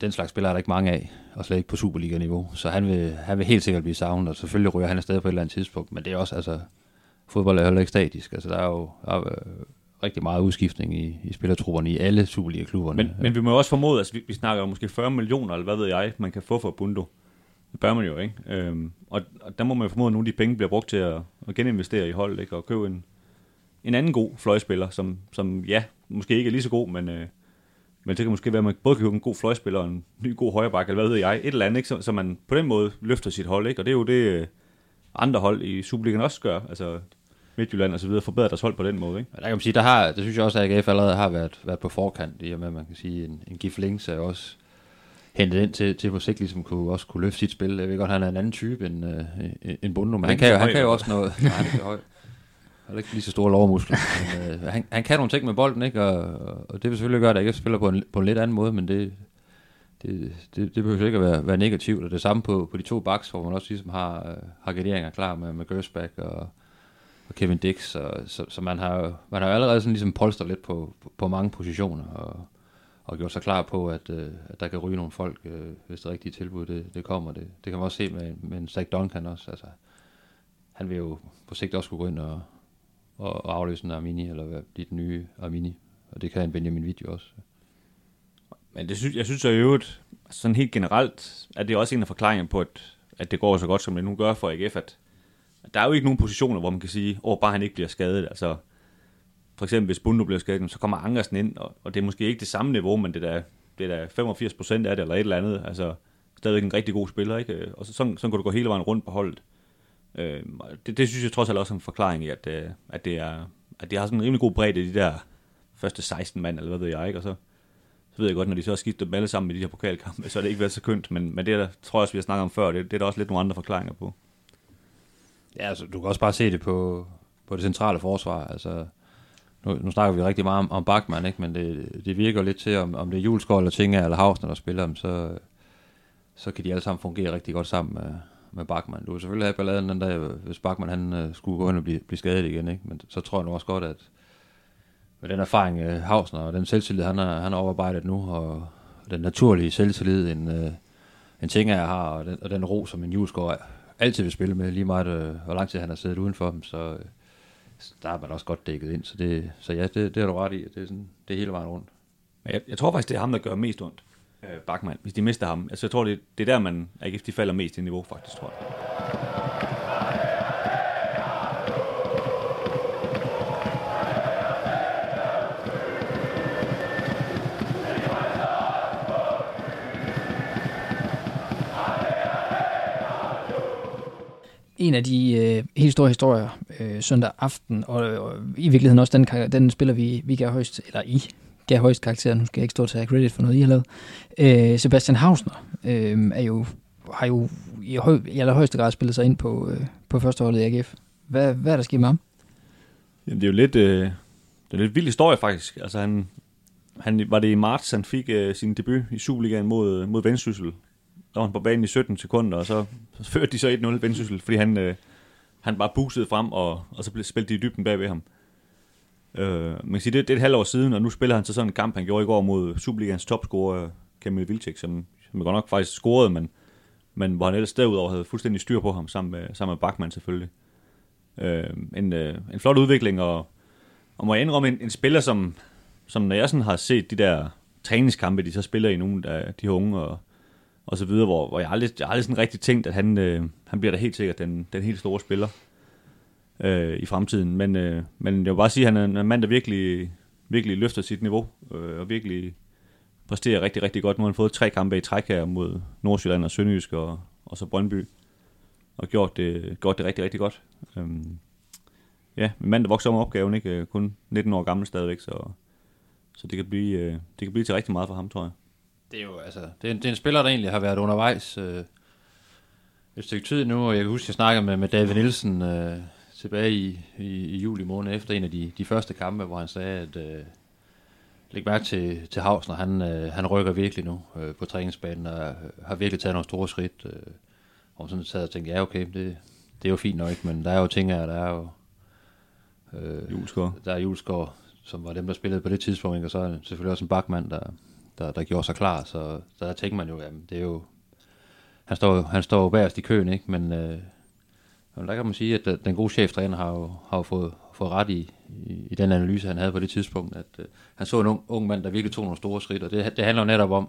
den slags spillere er der ikke mange af, og slet ikke på Superliga-niveau. Så han vil, han vil helt sikkert blive savnet, og selvfølgelig ryger han afsted på et eller andet tidspunkt. Men det er også, altså, fodbold er heller ikke statisk. Altså, der er jo der er, øh, rigtig meget udskiftning i, i spillertrupperne i alle Superliga-klubberne. Men, men vi må jo også formode, altså vi, vi snakker jo måske 40 millioner, eller hvad ved jeg, man kan få for Bundo. Det bør man jo, ikke? Øhm, og, og der må man jo formode, at nogle af de penge bliver brugt til at, at geninvestere i holdet, ikke? Og købe en, en anden god fløjspiller, som, som ja, måske ikke er lige så god, men, øh, men det kan måske være, at man både kan købe en god fløjspiller og en ny god højreback, eller hvad ved jeg, et eller andet, ikke? Så, så man på den måde løfter sit hold, ikke? Og det er jo det, øh, andre hold i Superligaen også gør, altså Midtjylland og så videre, forbedrer deres hold på den måde, ikke? Der kan man sige, der har, det synes jeg også, at AGF allerede har været, været på forkant, i og med, at man kan sige, en, en Gif Links er også hentet ind til, til på sigt ligesom kunne, også kunne løfte sit spil. Jeg ved godt, han er en anden type end, øh, end Bundo, men han kan, jo, han kan jo også noget. Nej, har ikke. Han lige så store lovmuskler. Men, øh, han, han kan nogle ting med bolden, ikke? Og, og det vil selvfølgelig gøre, at ikke spiller på en, på en lidt anden måde, men det, det, det, det behøver ikke at være, være negativt. Og det samme på, på de to backs, hvor man også ligesom har, øh, har garderinger klar med, med Gersbach og, og Kevin Dix, så, så, så man har jo man har allerede sådan ligesom polstret lidt på, på, på mange positioner, og, og gjort sig klar på, at, øh, at der kan ryge nogle folk, øh, hvis det rigtige tilbud det, det kommer. Det, det kan man også se med, med en Zach Duncan også. Altså, han vil jo på sigt også kunne gå ind og, og, og afløse en Armini, eller blive den nye Armini. Og det kan en Benjamin Video også. Men det synes, jeg synes jo i øvrigt, sådan helt generelt, at det er også en af forklaringerne på, at, at det går så godt, som det nu gør for AGF, at, der er jo ikke nogen positioner, hvor man kan sige, åh, bare han ikke bliver skadet. Altså, for eksempel, hvis Bundo bliver skadet, så kommer Angersen ind, og, og det er måske ikke det samme niveau, men det er da, det er 85 procent af det, eller et eller andet. Altså, stadigvæk en rigtig god spiller, ikke? Og så, sådan, sådan kan du gå hele vejen rundt på holdet. Øh, det, det, synes jeg trods alt også er en forklaring i, at, øh, at, det er, at de har sådan en rimelig god bredde i de der første 16 mand, eller hvad ved jeg, ikke? Og så, så ved jeg godt, når de så har skiftet dem alle sammen i de her pokalkampe, så er det ikke været så kønt, men, men det der, tror jeg også, vi har snakket om før, det, det er der også lidt nogle andre forklaringer på. Ja, altså, du kan også bare se det på, på det centrale forsvar. Altså, nu, nu snakker vi rigtig meget om, om Bachmann, ikke? men det, det virker lidt til, om, om det er Juleskov eller Tinga eller Hausner, der spiller dem, så, så kan de alle sammen fungere rigtig godt sammen øh med, Bachmann. Du vil selvfølgelig have balladen den der, hvis Bachmann han, øh, skulle gå ind og blive, blive skadet igen, ikke? men så tror jeg nu også godt, at med den erfaring, øh, Hausner og den selvtillid, han har, han har oparbejdet nu, og den naturlige selvtillid, en, øh, en ting, jeg har, og den, og den ro, som en Juleskov altid vil spille med, lige meget øh, hvor lang tid han har siddet udenfor dem, så, øh, der er man også godt dækket ind. Så, det, så ja, det, det har du ret i. Det er, sådan, det er hele vejen rundt. Men jeg, jeg tror faktisk, det er ham, der gør mest ondt. Øh, Bachmann, hvis de mister ham. Altså, jeg tror, det, det er der, man AGF, de falder mest i niveau, faktisk, tror jeg. en af de øh, helt store historier øh, søndag aften, og, og i virkeligheden også den, den spiller, vi, vi gav højst, eller I gav højst karakter, nu skal jeg ikke stå og tage credit for noget, I har lavet. Øh, Sebastian Hausner øh, er jo, har jo i, høj, i allerhøjeste grad spillet sig ind på, øh, på førsteholdet i AGF. Hvad, hvad er der sket med ham? Jamen, det er jo lidt, øh, det er en lidt vild historie, faktisk. Altså, han, han, var det i marts, han fik øh, sin debut i Superligaen mod, øh, mod Vendsyssel. Der var han på banen i 17 sekunder, og så, så førte de så 1-0 Vendsyssel, fordi han, øh, han bare boostede frem, og, og så spillede de i dybden bag ved ham. Øh, man kan sige, det, det er et halvt år siden, og nu spiller han så sådan en kamp, han gjorde i går mod Superligans topscorer, øh, Kamil Vilcek, som, som godt nok faktisk scorede, men, men hvor han ellers derudover havde fuldstændig styr på ham, sammen med, sammen med Bachmann selvfølgelig. Øh, en, øh, en flot udvikling, og, og må jeg indrømme, en, en spiller, som, som når jeg sådan har set de der træningskampe, de så spiller i nogle af de unge, og, og så videre, hvor, hvor jeg aldrig, jeg aldrig sådan rigtig tænkt, at han, øh, han bliver da helt sikkert den, den helt store spiller øh, i fremtiden. Men, øh, men jeg vil bare sige, at han er en mand, der virkelig, virkelig løfter sit niveau, øh, og virkelig præsterer rigtig, rigtig godt. Nu har han fået tre kampe i træk her mod Nordsjælland og Sønderjysk og, og så Brøndby, og gjort det, gjort det rigtig, rigtig godt. Øhm, ja, en mand, der vokser om opgaven, ikke? Øh, kun 19 år gammel stadigvæk, så, så det, kan blive, øh, det kan blive til rigtig meget for ham, tror jeg. Det er jo altså, det er en, det er en spiller, der egentlig har været undervejs øh, et stykke tid nu, og jeg kan huske, at jeg snakkede med, med David Nielsen øh, tilbage i, i, i juli måned efter en af de, de første kampe, hvor han sagde, at øh, læg mærke til, til Havsner, han, øh, han rykker virkelig nu øh, på træningsbanen, og har virkelig taget nogle store skridt. Øh, og sådan sad og tænkte, ja okay, det, det er jo fint nok, men der er jo ting her, der er jo... Øh, Julesgaard. Der er Julesgaard, som var dem, der spillede på det tidspunkt, ikke? og så er selvfølgelig også en bakmand, der, der, der gjorde sig klar, så der tænker man jo, jamen, det er jo... Han står, han står jo bagerst i køen, ikke? Men, øh, men der kan man sige, at øh, den gode cheftræner har jo, har jo fået, fået ret i, i, i den analyse, han havde på det tidspunkt, at øh, han så en ung, ung mand, der virkelig tog nogle store skridt, og det, det handler jo netop om,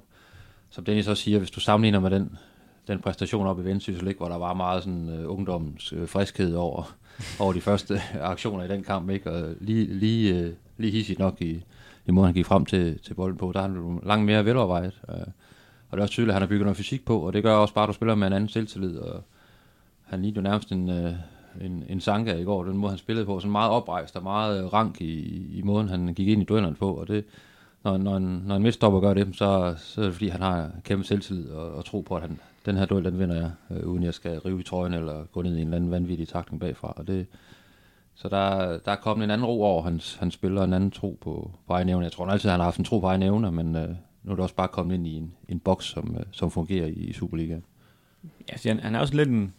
som Dennis også siger, hvis du sammenligner med den, den præstation op i Vendsyssel, hvor der var meget sådan øh, ungdoms øh, friskhed over, over de første *laughs* aktioner i den kamp, ikke? og lige, lige, øh, lige hissigt nok i, i måden, han gik frem til, til bolden på, der er han langt mere velovervejet, øh, og det er også tydeligt, at han har bygget noget fysik på, og det gør også bare, at du spiller med en anden selvtillid, og han lignede jo nærmest en, øh, en, en Sanka i går, den måde han spillede på, sådan meget oprejst og meget øh, rank i, i måden, han gik ind i duellerne på, og det, når, når, en, når en midtstopper gør det, så, så er det fordi, han har kæmpe selvtillid og, og tro på, at han, den her duel, den vinder jeg, øh, uden jeg skal rive i trøjen eller gå ned i en eller anden vanvittig takning bagfra. Og det, så der, der er kommet en anden ro over hans, hans spiller, en anden tro på, på egen evne. Jeg tror altid, han har haft en tro på egen evne, men øh, nu er det også bare kommet ind i en, en boks, som, øh, som fungerer i, i Superligaen. Ja, han, han er også lidt en,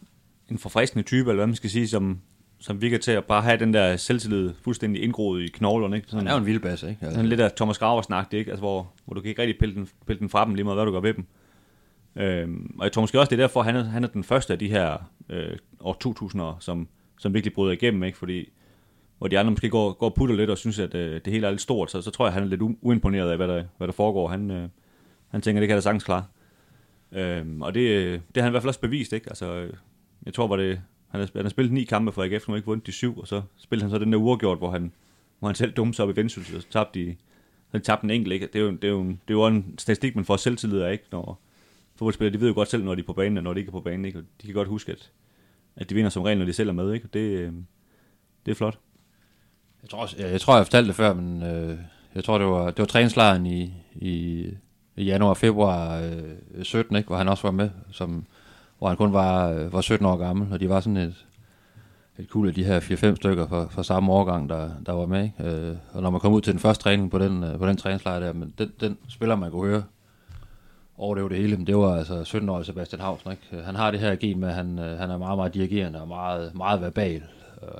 en forfriskende type, eller hvad man skal sige, som, som virker til at bare have den der selvtillid fuldstændig indgroet i knoglerne. Ikke? Sådan, han er jo en vildbasse, ikke? Altså. Sådan lidt af Thomas Graver snak, ikke? Altså, hvor, hvor du kan ikke rigtig pille den, pille den fra dem, lige meget hvad du gør ved dem. Øhm, og jeg tror måske også, det er derfor, han er, han er den første af de her øh, år 2000'ere, som, som virkelig bryder igennem, ikke? Fordi hvor de andre måske går, går og putter lidt og synes, at øh, det hele er lidt stort, så, så tror jeg, han er lidt uimponeret af, hvad der, hvad der foregår. Han, øh, han tænker, det kan da sagtens klare. Øhm, og det, det har han i hvert fald også bevist, ikke? Altså, jeg tror, var det, han har, han har spillet ni kampe for AGF, nu har ikke vundet de syv, og så spillede han så den der uafgjort, hvor han, hvor han selv dumte sig op i Vendsyssel, og så tabte de, så de tabte en enkelt, ikke? Det er jo, det er jo, en, det er jo en statistik, man får selvtillid af, ikke? Når, fodboldspillere, de ved jo godt selv, når de er på banen, og når de ikke er på banen, ikke? Og de kan godt huske, at, at de vinder som regel, når de selv er med, ikke? Og det, øh, det er flot. Jeg tror, også, jeg, jeg tror, jeg fortalte det før, men øh, jeg tror, det var, det var træningslejren i, i, i januar februar øh, 17, ikke? hvor han også var med, som, hvor han kun var, øh, var 17 år gammel, og de var sådan et, et kul af de her 4-5 stykker fra, fra samme årgang, der, der var med. Ikke? Øh, og når man kom ud til den første træning på den, øh, på den træningslejr der, men den, den spiller man kunne høre over det det hele, men det var altså 17-årige Sebastian Hausen. Ikke? Øh, han har det her gen med, at han, øh, han er meget, meget dirigerende og meget, meget verbal.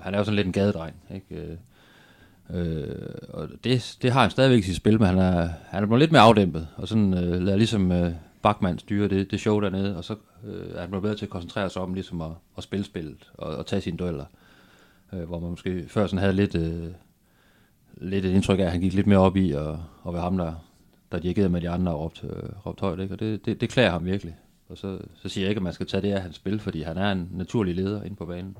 Han er jo sådan lidt en gadedreng. Ikke? Øh, øh, og det, det har han stadigvæk i sit spil, men han er, han er blevet lidt mere afdæmpet, og sådan øh, lader ligesom øh, Bachmann styrer det, det show dernede, og så øh, er han blevet bedre til at koncentrere sig om ligesom at, at spille spillet og, og tage sine dueller. Øh, hvor man måske før sådan havde lidt, øh, lidt et indtryk af, at han gik lidt mere op i at, at være ham, der, der dirigerede med de andre og råbte, øh, råbte højt. Ikke? Og det, det, det klæder ham virkelig. Og så, så siger jeg ikke, at man skal tage det af hans spil, fordi han er en naturlig leder inde på banen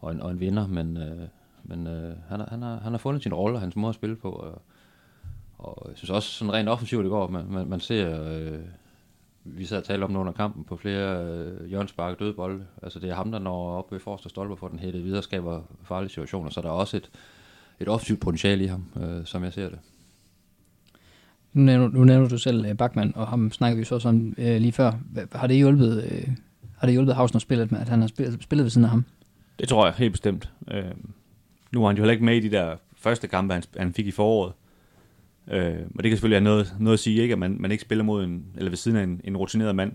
og en, og en vinder, men, øh, men øh, han, har, han, har, han har fundet sin rolle og hans måde at spille på. Og, og jeg synes også sådan rent offensivt i går, man, man, man ser, øh, vi sad og talte om det under kampen på flere øh, hjørnspark døde bolde. Altså det er ham, der når op ved forreste stolper for den hættet videre, skaber farlige situationer, så der er også et, et offensivt potentiale i ham, øh, som jeg ser det. Nu nævner, nu nævner du selv uh, Bachmann, og ham snakker vi så om uh, lige før. Har det hjulpet, uh, har det hjulpet Hausen at spille med, at han har spillet, spillet ved siden af ham? Det tror jeg helt bestemt. Uh, nu har han jo heller ikke med i de der første kampe, han, han fik i foråret. Øh, og det kan selvfølgelig have noget, noget at sige, ikke, at man, man ikke spiller mod en, eller ved siden af en, en rutineret mand.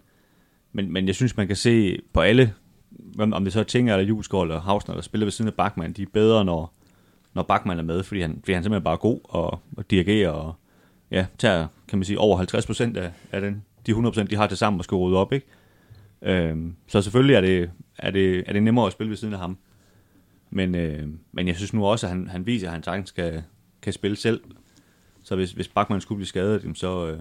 Men, men jeg synes, man kan se på alle om det så er Tinger eller Julesgaard eller Hausner, der spiller ved siden af Bachmann, de er bedre, når, når Bachmann er med, fordi han, fordi han simpelthen bare er god og, og dirigerer og ja, tager, kan man sige, over 50 procent af, af den, de 100 procent, de har til sammen og skal rydde op, ikke? Øhm, så selvfølgelig er det, er, det, er det nemmere at spille ved siden af ham. Men, øh, men jeg synes nu også, at han, han viser, at han sagtens kan, kan spille selv. Så hvis, hvis Bachmann skulle blive skadet, så, øh,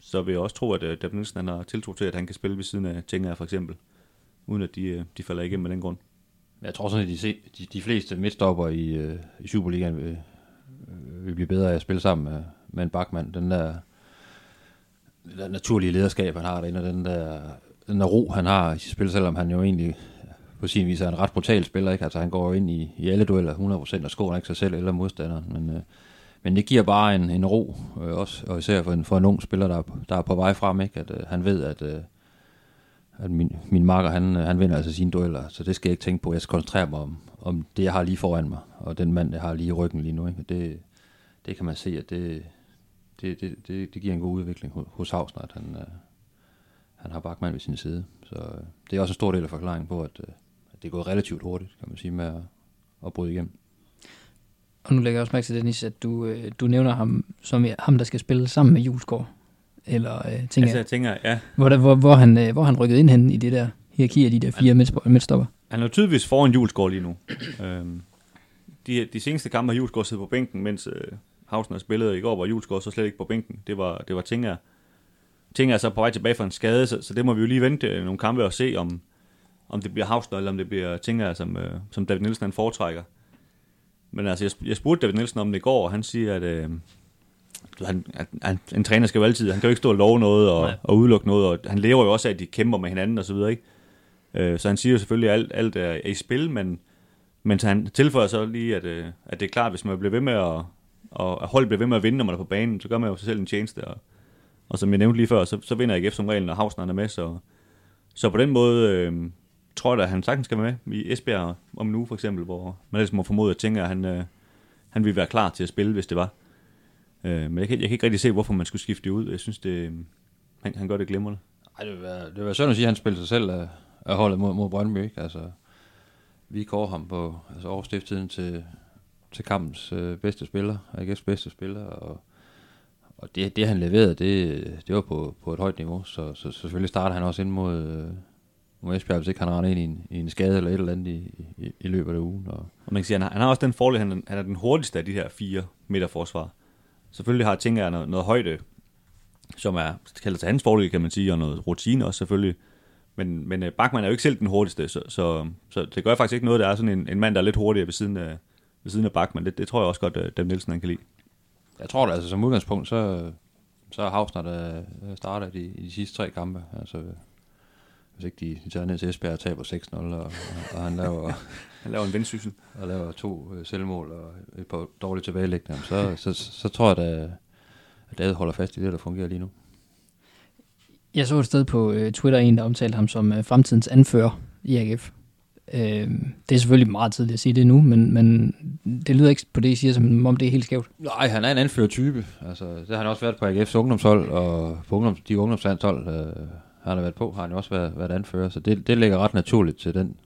så vil jeg også tro, at øh, David Nielsen han har tiltro til, at han kan spille ved siden af Tinger for eksempel, uden at de, øh, de falder igennem med den grund. Jeg tror sådan, at de, se, de, de fleste midtstopper i, øh, i Superligaen vil, øh, vil blive bedre af at spille sammen med, med en bakmand. Den der, den der naturlige lederskab, han har derinde, og den der, den der ro, han har i sit spil, selvom han jo egentlig på sin vis er en ret brutal spiller. Ikke? Altså, han går ind i, i alle dueller 100% og skåner ikke sig selv eller modstanderen. Men, øh, men det giver bare en, en ro, øh, også, og især for en, for en ung spiller, der der er på vej frem, ikke? at øh, han ved, at, øh, at min, min marker, han, øh, han vinder altså sine dueller, så det skal jeg ikke tænke på. Jeg skal koncentrere mig om, om det, jeg har lige foran mig, og den mand, jeg har lige i ryggen lige nu. Ikke? Det, det kan man se, at det, det, det, det, det giver en god udvikling hos, Havsner, at han, øh, han har Bachmann ved sin side. Så øh, det er også en stor del af forklaringen på, at, øh, at det er gået relativt hurtigt, kan man sige, med at, at bryde igennem. Og nu lægger jeg også mærke til, Dennis, at du, øh, du nævner ham som ham, der skal spille sammen med Julesgaard. Eller øh, tænker, Altså jeg tænker, ja, hvor, der, hvor, hvor, han, øh, hvor han rykkede ind hen i det der hierarki af de der fire midtsp- midtstopper. han er tydeligvis foran Julesgaard lige nu. øhm, de, de seneste kampe har Julesgaard siddet på bænken, mens øh, Hausner spillede i går, hvor Julesgaard så slet ikke på bænken. Det var, det var Tinger. Tinger er så på vej tilbage fra en skade, så, så det må vi jo lige vente øh, nogle kampe og se, om, om det bliver Hausner, eller om det bliver Tinger, som, øh, som David Nielsen han foretrækker. Men altså, jeg, jeg spurgte David Nielsen om det i går, og han siger, at, øh, han, at en træner skal jo altid, han kan jo ikke stå og love noget og, Nej. og udelukke noget, og han lever jo også af, at de kæmper med hinanden og så videre, ikke? Øh, så han siger jo selvfølgelig, at alt, alt er, i spil, men, men han tilføjer så lige, at, øh, at det er klart, hvis man bliver ved med at, og at holdet bliver ved med at vinde, når man er på banen, så gør man jo sig selv en tjeneste. Og, og som jeg nævnte lige før, så, så vinder AGF som regel, når Hausner er med. Så, så på den måde øh, tror da, at han sagtens skal være med i Esbjerg om en uge for eksempel, hvor man ellers må formode, at tænker, at han, øh, han ville være klar til at spille, hvis det var. Øh, men jeg kan, jeg kan ikke rigtig se, hvorfor man skulle skifte det ud. Jeg synes, det, øh, han, han gør det glimrende. Ej, det vil være, det vil være synd at sige, at han spiller sig selv af, af holdet mod, mod Brøndby. Ikke? Altså, vi går ham på altså over stifttiden til, til kampens øh, bedste spiller, AGF's bedste spiller, og, og det, det han leverede, det, det var på, på et højt niveau, så, så selvfølgelig starter han også ind mod, øh, mod Esbjerg, hvis ikke han render ind i en, i en skade eller et eller andet i, i, i løbet af ugen. Og, Og man kan sige, han har, han har også den fordel, han, er- han er den hurtigste af de her fire midterforsvar. Selvfølgelig har Tinker noget, noget højde, som er kaldet til hans fordel, kan man sige, og noget rutine også selvfølgelig. Men, men øh, Bachmann er jo ikke selv den hurtigste, så, så, så det gør faktisk ikke noget, der er sådan en, en mand, der er lidt hurtigere ved siden af, ved siden af Bachmann. Det, det tror jeg også godt, at Dem Nielsen han kan lide. jeg tror da, altså som udgangspunkt, så, så er Hausner, der starter i, i de sidste tre kampe. Altså, hvis ikke de, tager ned til Esbjerg og taber 6-0, og, og, og han laver... *laughs* Han laver en vendsyssel. og laver to øh, selvmål og et par dårlige tilbagelæggende, så, så, så, så tror jeg da, at David holder fast i det, der fungerer lige nu. Jeg så et sted på øh, Twitter en, der omtalte ham som øh, fremtidens anfører i AGF. Øh, det er selvfølgelig meget tidligt at sige det nu, men, men det lyder ikke på det, I siger, som om det er helt skævt. Nej, han er en anførertype. Altså, det har han også været på AGF's ungdomshold, og på ungdoms, de ungdomslandshold, øh, han har været på, har han jo også været, været anfører. Så det, det ligger ret naturligt til den,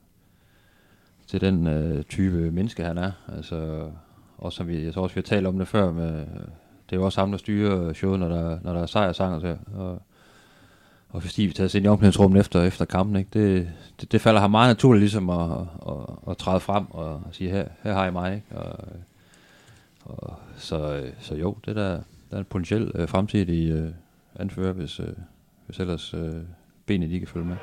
til den øh, type menneske, han er. Altså, også som vi, jeg tror også, vi har talt om det før, med, det er jo også ham, der styrer showet, når der, når der er sejr og sang og så. Og, og hvis de tager sig ind i omklædningsrummet efter, efter kampen, ikke? Det, det, det, falder ham meget naturligt ligesom at, at, at, træde frem og sige, her, her har I mig. Ikke? Og, og, så, så jo, det der, der er en potentiel øh, fremtidig øh, anfører, hvis, øh, hvis ellers øh, benene de kan følge med.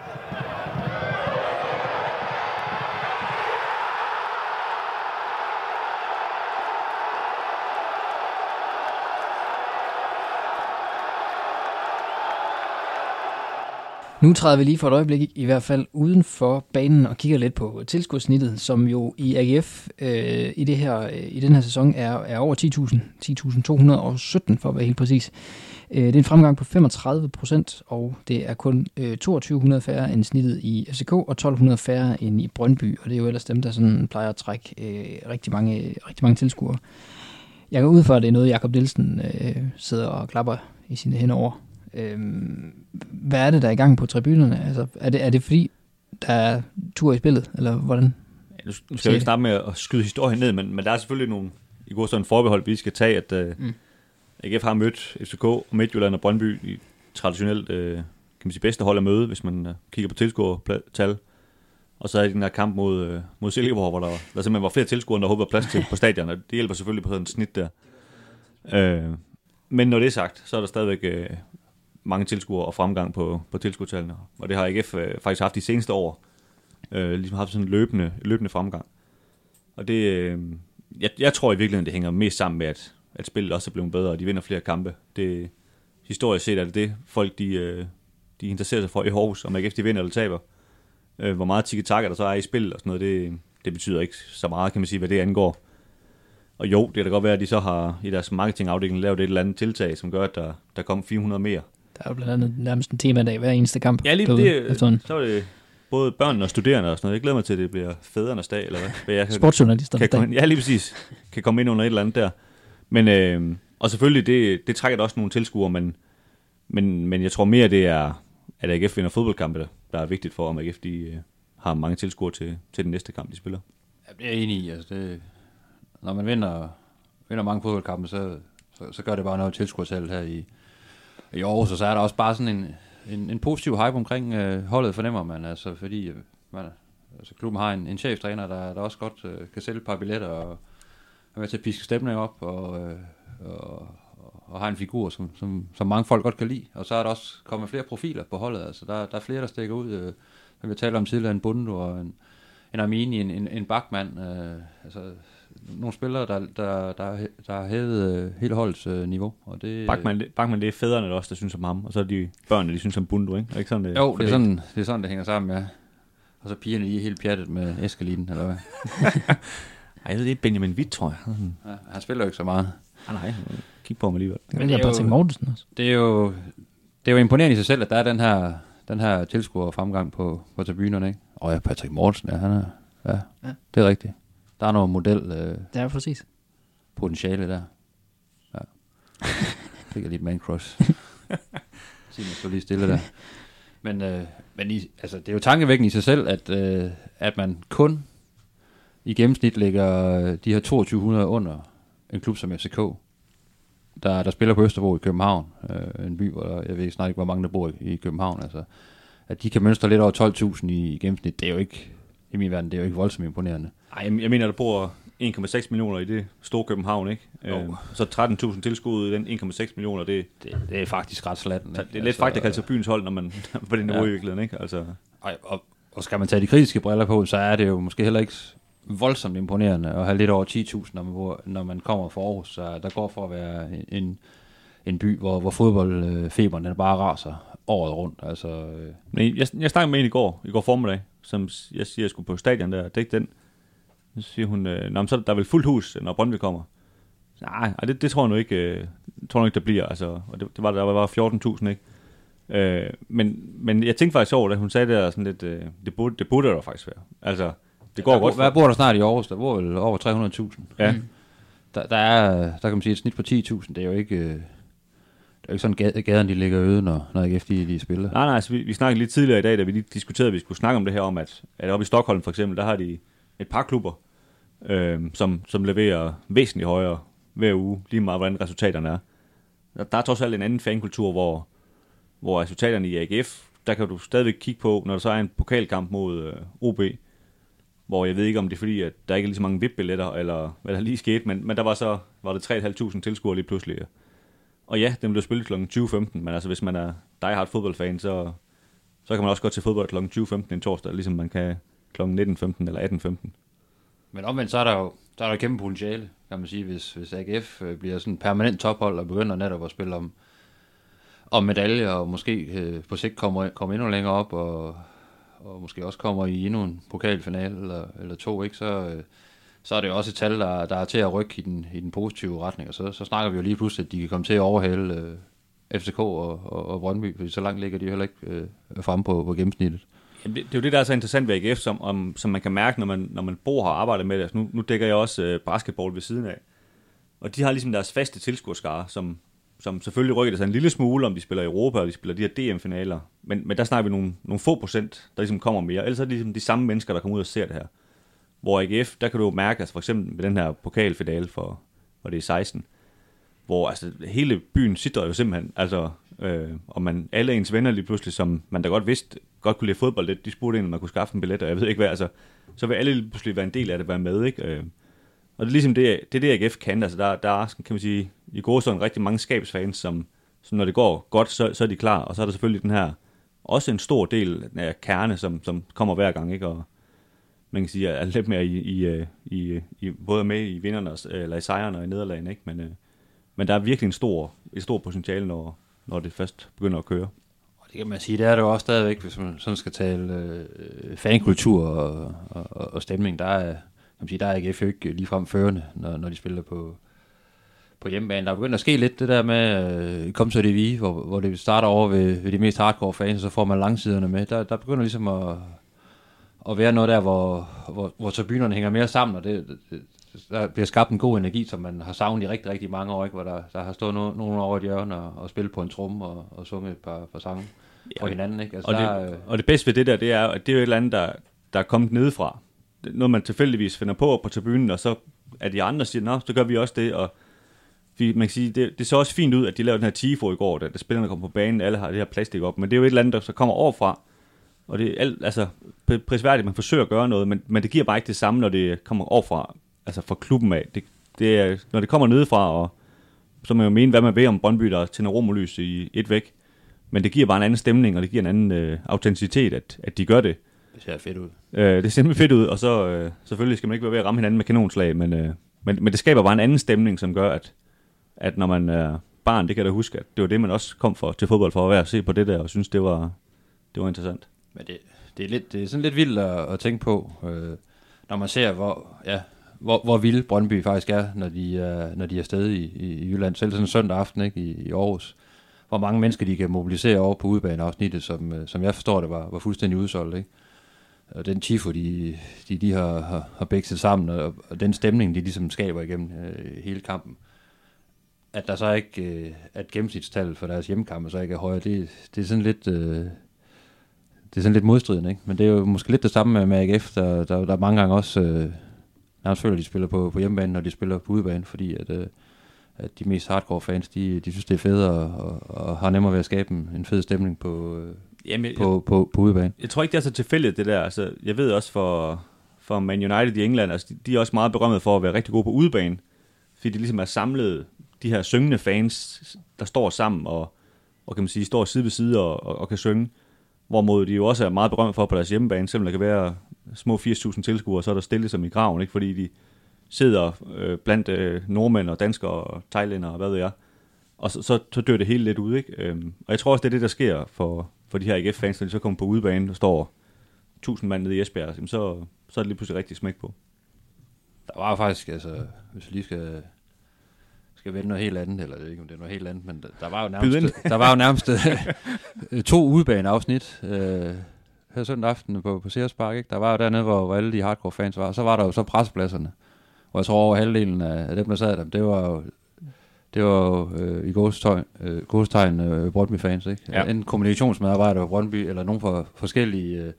Nu træder vi lige for et øjeblik i, hvert fald uden for banen og kigger lidt på tilskudsnittet, som jo i AGF øh, i, det her, øh, i den her sæson er, er over 10.000, 10.217 for at være helt præcis. Øh, det er en fremgang på 35 procent, og det er kun øh, 2200 færre end snittet i FCK, og 1200 færre end i Brøndby, og det er jo ellers dem, der sådan plejer at trække øh, rigtig, mange, rigtig mange tilskuere. Jeg går ud fra, at det er noget, Jakob Nielsen øh, sidder og klapper i sine hænder over. Øhm, hvad er det, der er i gang på tribunerne? Altså, er, det, er det fordi, der er tur i spillet, eller hvordan? Ja, nu, nu skal jeg ikke starte med at skyde historien ned, men, men der er selvfølgelig nogle i går sådan forbehold, vi skal tage, at uh, mm. AGF har mødt FCK, og Midtjylland og Brøndby i traditionelt uh, kan man sige, bedste hold at møde, hvis man uh, kigger på tilskuertal. Og så er det den der kamp mod, uh, mod Silkeborg, hvor der, der simpelthen var flere tilskuere, end der håber plads til på stadion, og det hjælper selvfølgelig på sådan en snit der. Uh, men når det er sagt, så er der stadigvæk uh, mange tilskuere og fremgang på, på tilskuertallene, og det har AGF øh, faktisk haft de seneste år, Øh, ligesom haft sådan en løbende, løbende fremgang. Og det, øh, jeg, jeg tror i virkeligheden, det hænger mest sammen med, at, at spillet også er blevet bedre, og de vinder flere kampe. Det, historisk set er det det, folk de, øh, de interesserer sig for i Aarhus, om AGF de vinder eller taber. Øh, hvor meget tiki der så er i spillet og sådan noget, det, det betyder ikke så meget, kan man sige, hvad det angår. Og jo, det kan da godt være, at de så har i deres marketingafdeling lavet et eller andet tiltag, som gør, at der, der kommer 400 mere. Der er jo blandt andet nærmest en temadag hver eneste kamp. Ja, lige det, så er det både børn og studerende og sådan noget. Jeg glæder mig til, at det bliver fædrenes dag, eller hvad? Jeg kan, Sportsjournalister. Kan komme, ja, lige præcis. Kan komme ind under et eller andet der. Men, øh, og selvfølgelig, det, det trækker da også nogle tilskuere, men, men, men jeg tror mere, det er, at AGF vinder fodboldkampe, der er vigtigt for, om AGF de, øh, har mange tilskuere til, til den næste kamp, de spiller. Ja, det er jeg enig i. Altså det, når man vinder, vinder mange fodboldkampe, så, så, så gør det bare noget tilskuertal her i, i Aarhus, og så er der også bare sådan en, en, en positiv hype omkring øh, holdet, fornemmer man, altså, fordi øh, man, altså, klubben har en, en cheftræner, der, der også godt øh, kan sælge et par billetter og er med til at piske stemning op, og, øh, og, og har en figur, som, som, som mange folk godt kan lide. Og så er der også kommet flere profiler på holdet, altså der, der er flere, der stikker ud, øh, som vi talte om tidligere, en Bundu og en, en Armini, en, en, en Bachmann, øh, altså nogle spillere, der, der, der, der har hævet øh, hele holdets øh, niveau. Og det, Bachmann, Bachmann, det er fædrene der også, der synes om ham, og så er de børnene, de synes om Bundu, ikke? Er ikke sådan, det, jo, det er, sådan, det er sådan, det hænger sammen, ja. Og så pigerne, de er helt pjattet med Eskalinen, eller hvad? *laughs* Ej, det er Benjamin Witt, tror jeg. Ja, han spiller jo ikke så meget. Ah, nej, kig på ham alligevel. Men det er, Patrick Mortensen også. Det er jo, det er jo imponerende i sig selv, at der er den her, den her tilskuer fremgang på, på tribunerne, ikke? Og ja, Patrick Mortensen, ja, han er, ja, ja. det er rigtigt. Der er noget model... Øh, det er præcis. Potentiale der. Ja. *laughs* Fik jeg lige et man crush. *laughs* Sig mig så lige stille der. *laughs* Men, øh, men i, altså, det er jo tankevækkende i sig selv, at, øh, at man kun i gennemsnit ligger øh, de her 2200 under en klub som FCK, der, der spiller på Østerbro i København, øh, en by, hvor der, jeg ved snart ikke, hvor mange der bor i, i København, altså, at de kan mønstre lidt over 12.000 i, i gennemsnit, det er jo ikke, i min verden, det er jo ikke voldsomt imponerende. Nej, jeg mener, der bor 1,6 millioner i det store København, ikke? Øh, så 13.000 tilskud i den 1,6 millioner, det, det, det er faktisk ret slat. Det er lidt altså, faktisk at kalde sig byens hold, når man *laughs* på det niveau ja. i virkeligheden, ikke? Altså. Ej, og, og skal man tage de kritiske briller på, så er det jo måske heller ikke voldsomt imponerende at have lidt over 10.000, når man, når man kommer fra Aarhus. Så der går for at være en, en by, hvor, hvor fodboldfeberen den bare raser året rundt. Altså, øh. Men jeg, jeg snakkede med en i går, i går formiddag, som jeg siger, jeg skulle på stadion der, det er ikke den. Så siger hun, øh, Nå, så der er vel fuldt hus, når Brøndby kommer. Nej, det, det tror jeg nu ikke, øh, tror jeg ikke, der bliver. Altså, og det, det var, der var 14.000, ikke? Øh, men, men jeg tænkte faktisk over, da hun sagde det der sådan lidt, øh, det, burde, det burde der faktisk være. Altså, det går der, godt. Hvad bor der snart i Aarhus? Der bor vel over 300.000. Ja. Mm. Der, der, er, der kan man sige et snit på 10.000. Det er jo ikke... Øh, det er ikke sådan, gaden de ligger øde, når, når IF de, de spiller. Nej, nej, altså, vi, vi snakkede lidt tidligere i dag, da vi lige diskuterede, at vi skulle snakke om det her om, at, at oppe i Stockholm for eksempel, der har de et par klubber, øh, som, som leverer væsentligt højere hver uge, lige meget hvordan resultaterne er. Der, der er trods alt en anden fankultur, hvor, hvor resultaterne i AGF, der kan du stadigvæk kigge på, når der så er en pokalkamp mod øh, OB, hvor jeg ved ikke, om det er fordi, at der ikke er lige så mange VIP-billetter, eller hvad der lige skete, men, men der var så var det 3.500 tilskuere lige pludselig. Og ja, den blev spillet kl. 20.15, men altså hvis man er diehard fodboldfan, så, så kan man også gå til fodbold kl. 20.15 en torsdag, ligesom man kan kl. 19.15 eller 18.15. Men omvendt, så er der jo så er der kæmpe potentiale, kan man sige, hvis, hvis AGF øh, bliver sådan en permanent tophold og begynder netop at spille om, om medaljer, og måske øh, på sigt kommer, kommer endnu længere op, og, og måske også kommer i endnu en pokalfinale eller, eller to, ikke? Så, øh, så er det jo også et tal, der, der er til at rykke i den, i den positive retning, og så, så snakker vi jo lige pludselig, at de kan komme til at overhale øh, FCK og, og, og Brøndby, for så langt ligger de heller ikke øh, fremme på, på gennemsnittet. Jamen, det, det er jo det, der er så interessant ved AGF, som, om, som man kan mærke, når man, når man bor og arbejder med det. Altså, nu, nu dækker jeg også øh, basketball ved siden af. Og de har ligesom deres faste tilskuerskare, som som selvfølgelig rykker det sig en lille smule, om de spiller i Europa, og de spiller de her DM-finaler. Men, men der snakker vi nogle, nogle få procent, der ligesom kommer mere. Ellers er det ligesom de samme mennesker, der kommer ud og ser det her. Hvor AGF, der kan du jo mærke, altså for eksempel med den her pokalfinale for, hvor det er 16, hvor altså hele byen sidder jo simpelthen, altså, øh, og man, alle ens venner lige pludselig, som man da godt vidste, godt kunne lide fodbold lidt, de spurgte ind, om man kunne skaffe en billet, og jeg ved ikke hvad, altså, så vil alle lige pludselig være en del af det, være med, ikke? Øh, og det er ligesom det, det, er det AGF kan, altså der, der er, kan man sige, i går sådan rigtig mange skabsfans, som, som når det går godt, så, så er de klar, og så er der selvfølgelig den her, også en stor del af kerne, som, som kommer hver gang, ikke? Og, man kan sige, er lidt mere i, i, øh, i, i både med i vinderne, eller i sejrene og i nederlagene, ikke? Men, øh, men der er virkelig en stor, et stort potentiale, når, når det først begynder at køre. Og det kan man sige, det er det jo også stadigvæk, hvis man sådan skal tale øh, fankultur og, og, og stemning, der er, kan man sige, der er AGF jo ikke ligefrem førende, når, når de spiller på, på hjemmebane. Der er begyndt at ske lidt det der med øh, kom så det vi, hvor, hvor det starter over ved, ved de mest hardcore fans, og så får man langsiderne med. Der, der begynder ligesom at, at være noget der, hvor, hvor, hvor tribunerne hænger mere sammen, og det, det, der bliver skabt en god energi, som man har savnet i rigtig, rigtig mange år, ikke? hvor der, der har stået no, nogen over et hjørne og, og spillet på en trum og, og sunget et par, par sange ja, for hinanden. Ikke? Altså, og, der, det, øh... og det bedste ved det der, det er, at det er jo et eller andet, der, der er kommet nedefra. Noget man tilfældigvis finder på på tribunen, og så er de andre siger, nå, så gør vi også det, og vi, man kan sige, det, det så også fint ud, at de lavede den her tifo i går, da, da spillerne kom på banen, alle har det her plastik op, men det er jo et eller andet, der så kommer overfra, og det er alt, altså, prisværdigt, man forsøger at gøre noget, men, men det giver bare ikke det samme, når det kommer overfra, altså fra klubben af. Det, det er, når det kommer nedefra, og så må man jo mene, hvad man vil om Brøndby, der tænder romolys i et væk. Men det giver bare en anden stemning, og det giver en anden øh, autenticitet, at, at de gør det. Det ser fedt ud. Øh, det ser simpelthen fedt ud, og så øh, selvfølgelig skal man ikke være ved at ramme hinanden med kanonslag, men, øh, men, men det skaber bare en anden stemning, som gør, at, at når man er barn, det kan jeg da huske, at det var det, man også kom for, til fodbold for at være at se på det der, og synes, det var, det var interessant. Men det, det, er, lidt, det er sådan lidt vildt at, at tænke på, øh, når man ser, hvor, ja, hvor, hvor vilde Brøndby faktisk er, når de er, når de er afsted i, i, i Jylland. Selv sådan en søndag aften ikke, i, i Aarhus. Hvor mange mennesker de kan mobilisere over på udebaneafsnittet, som, øh, som jeg forstår det, var, var fuldstændig udsolgt. Ikke? Og den tifo, de, de, de har, har, har bækset sammen, og, og den stemning, de ligesom skaber igennem øh, hele kampen, at der så ikke, øh, at gennemsnitstallet for deres hjemmekampe så ikke er højere, det, det er sådan lidt... Øh, det er sådan lidt modstridende, ikke? Men det er jo måske lidt det samme med, med AGF, der, der, der mange gange også øh, nærmest føler, at de spiller på, på hjemmebane, når de spiller på udebane, fordi at, øh, at de mest hardcore fans, de, de synes, det er federe og, og, har nemmere ved at skabe en fed stemning på, øh, Jamen, jeg, på, på, på udebane. Jeg tror ikke, det er så tilfældigt, det der. Altså, jeg ved også for, for Man United i England, altså, de, de er også meget berømmet for at være rigtig gode på udebane, fordi de ligesom er samlet de her syngende fans, der står sammen og, og kan man sige, står side ved side og, og, og kan synge. Hvorimod de jo også er meget berømte for på deres hjemmebane, selvom der kan være små 80.000 tilskuere, så er der stille som i graven, ikke? fordi de sidder øh, blandt øh, nordmænd og danskere og thailænder og hvad ved jeg. Og så, så, så dør det hele lidt ud. Ikke? Øhm, og jeg tror også, det er det, der sker for, for de her AGF-fans, når de så kommer på udebane, og står 1000 mand nede i Esbjerg, så, så er det lige pludselig rigtig smæk på. Der var faktisk, altså, hvis vi lige skal skal vende noget helt andet, eller det ikke, om det er noget helt andet, men der var jo nærmest, der var jo nærmest øh, to udbaneafsnit øh, her søndag aften på, på Sears Park. Ikke? Der var jo dernede, hvor, hvor alle de hardcore fans var. Så var der jo så pressepladserne, hvor jeg tror over halvdelen af, dem, der sad der, det var jo det var jo øh, i godstegn, øh, øh, Brøndby-fans, ikke? Ja. En kommunikationsmedarbejder på Brøndby, eller nogen fra forskellige... Øh,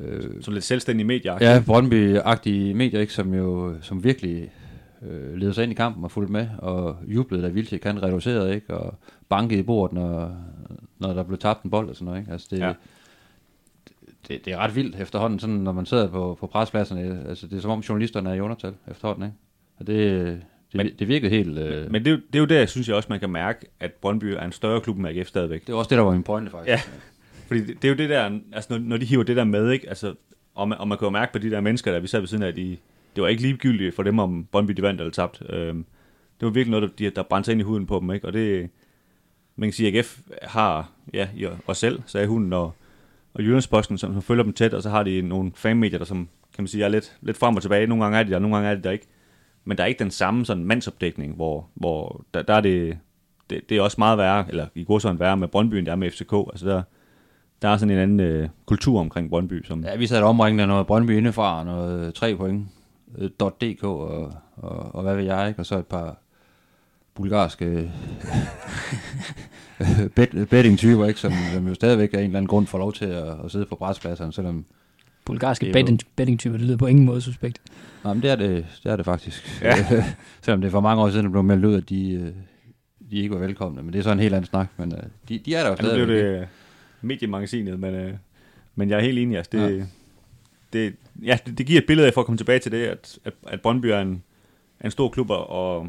øh, så lidt selvstændige medier. Ja, Brøndby-agtige medier, ikke? Som jo som virkelig øh, leder sig ind i kampen og fulgte med, og jublede, da Vilcek kan reducerede, ikke? Og bankede i bordet, når, når der blev tabt en bold og sådan noget, ikke? Altså det, ja. det, det, er ret vildt efterhånden, sådan, når man sidder på, på prespladserne. Altså, det er som om journalisterne er i undertal efterhånden, ikke? Og det, det, men, det virkede helt... Øh... Men det, det er jo det, jeg synes jeg også, man kan mærke, at Brøndby er en større klub end AGF stadigvæk. Det er også det, der var min pointe, faktisk. Ja, fordi det, det er jo det der, altså når, når de hiver det der med, ikke? Altså, og man, og man kan jo mærke på de der mennesker, der vi sad ved siden af, de, det var ikke ligegyldigt for dem, om Brøndby de vandt eller tabt. Øh, det var virkelig noget, der, der brændte ind i huden på dem, ikke? Og det, man kan sige, at AGF har, ja, os selv, sagde hunden, og, og Jyllandsposten, som, som følger dem tæt, og så har de nogle fanmedier, der som, kan man sige, er lidt, lidt frem og tilbage. Nogle gange er de der, nogle gange er de der ikke. Men der er ikke den samme sådan mandsopdækning, hvor, hvor der, der er det, det, det er også meget værre, eller i går sådan værre med Brøndby, end det er med FCK. Altså der, der er sådan en anden øh, kultur omkring Brøndby. Som... Ja, vi satte omringende noget Brøndby indefra, noget tre point, .dk og, og, og hvad ved jeg, ikke? og så et par, bulgarske *laughs* bet, betting-typer, ikke? Som, som jo stadigvæk af en eller anden grund får lov til at, at sidde på brætspladserne, selvom... Bulgarske Det er betting, betting-typer, det lyder på ingen måde suspekt. Nej, men det er det, det, er det faktisk. Ja. *laughs* selvom det er for mange år siden, det blev meldt ud, at de, øh, de ikke var velkomne. Men det er så en helt anden snak. Men øh, de, de er der jo Ja, nu stadigvæk. blev det øh, mediemagasinet, men, øh, men jeg er helt enig. Altså, det, ja. Det, ja, det, det giver et billede af, for at komme tilbage til det, at, at, at Brøndby er en, er en stor klub, og-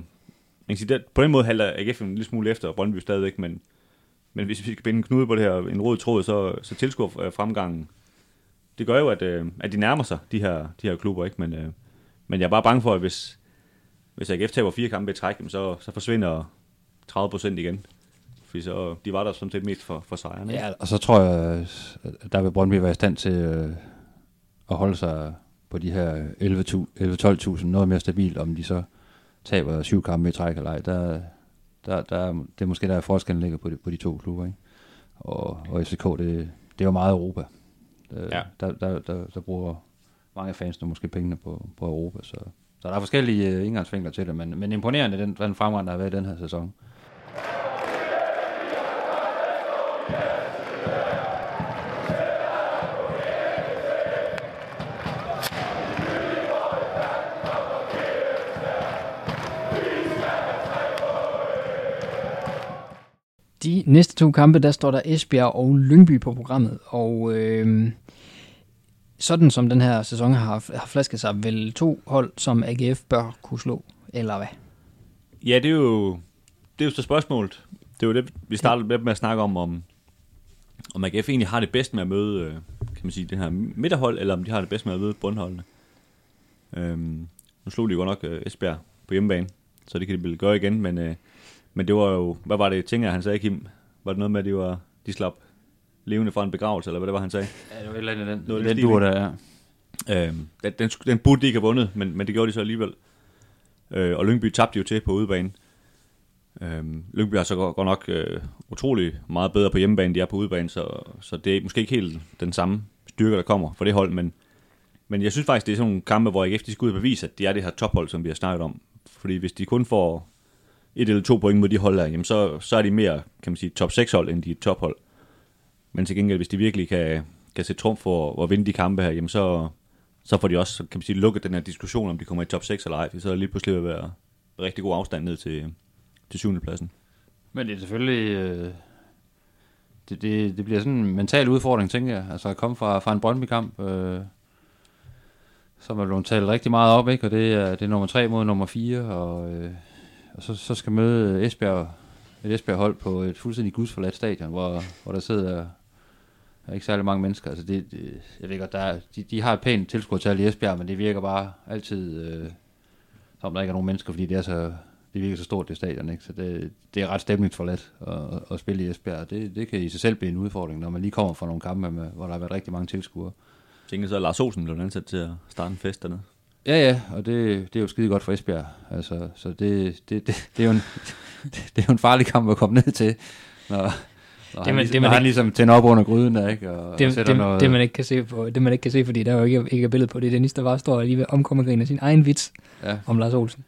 man kan sige, det, på den måde halter AGF en lille smule efter Brøndby stadigvæk, men, men hvis vi skal binde en knude på det her, en rød tråd, så, så tilskuer øh, fremgangen. Det gør jo, at, øh, at de nærmer sig, de her, de her klubber, ikke? Men, øh, men jeg er bare bange for, at hvis, hvis AGF taber fire kampe i træk, så, så forsvinder 30 procent igen. Fordi så, de var der sådan set mest for, for sejren. ikke? Ja, og så tror jeg, der vil Brøndby være i stand til øh, at holde sig på de her 11-12.000 noget mere stabilt, om de så taber syv kampe i træk eller ej. Der, der, der, det er måske der forskellen ligger på de, på de to klubber. Ikke? Og, og FCK, det, det er jo meget Europa. Øh, Ja. Der, der, der, der bruger mange af fansene måske pengene på, på Europa. Så, så der er forskellige øh, indgangsvinkler til det, men, men imponerende den, den fremgang, der har været i den her sæson. De næste to kampe, der står der Esbjerg og Lyngby på programmet, og øh, sådan som den her sæson har, har flasket sig, vel to hold, som AGF bør kunne slå, eller hvad? Ja, det er jo, det er jo så spørgsmålet. Det er jo det, vi startede med at snakke om, om, om AGF egentlig har det bedst med at møde, øh, kan man sige, det her midterhold, eller om de har det bedst med at møde bundholdene. Øhm, nu slog de jo godt nok øh, Esbjerg på hjemmebane, så det kan de vel gøre igen, men, øh, men det var jo, hvad var det, tænker jeg, han sagde, Kim? Var det noget med, at de, var, de slap levende fra en begravelse, eller hvad det var, han sagde? Ja, det var et eller andet den, Noget den den dur der, ja. Øhm, den, den, den burde de ikke have vundet, men, men det gjorde de så alligevel. Øh, og Lyngby tabte jo til på udebane. Øhm, Lyngby er så godt, godt nok øh, utrolig meget bedre på hjemmebane, end de er på udebane, så, så det er måske ikke helt den samme styrke, der kommer fra det hold, men, men jeg synes faktisk, det er sådan nogle kampe, hvor AGF de skal ud og bevise, at de er det her tophold, som vi har snakket om. Fordi hvis de kun får et eller to point mod de hold der, jamen så, så er de mere, kan man sige, top 6 hold, end de er tophold. Men til gengæld, hvis de virkelig kan, kan sætte trumf for at vinde de kampe her, jamen så, så får de også, kan man sige, lukket den her diskussion, om de kommer i top 6 eller ej, for så er der lige pludselig vil være rigtig god afstand ned til, til syvende pladsen. Men det er selvfølgelig... Øh, det, det, det bliver sådan en mental udfordring, tænker jeg. Altså at komme fra, fra en Brøndby-kamp, øh, som er blevet talt rigtig meget op, ikke? Og det er, det er nummer 3 mod nummer 4, og, øh, og så, så skal møde Esbjerg, et Esbjerg-hold på et fuldstændig gudsforladt stadion, hvor, hvor der sidder der er ikke særlig mange mennesker. Altså det, det, jeg ved godt, der er, de, de har et pænt tilskuertal i Esbjerg, men det virker bare altid, øh, som der ikke er nogen mennesker, fordi det er så, det virker så stort, det stadion, ikke? Så det, det er ret stemningsforladt at, at spille i Esbjerg. Det, det kan i sig selv blive en udfordring, når man lige kommer fra nogle kampe, med, hvor der har været rigtig mange tilskuere. Jeg tænker så, at Lars Olsen blev ansat til at starte en fest dernede. Ja, ja, og det, det er jo skide godt for Esbjerg. Altså, så det, det, det, det, er jo en, *laughs* det er jo en farlig kamp at komme ned til, når, når, Det han, man- ligesom, det man når han ikke- ligesom tænder op under gryden der, ikke? Og, og Det, sætter det, noget, det, man ikke kan se på, det man ikke kan se, fordi der er jo ikke, ikke er billede på det. Dennis, der bare står lige ved omkomme af sin egen vits Ja, om Lars Olsen.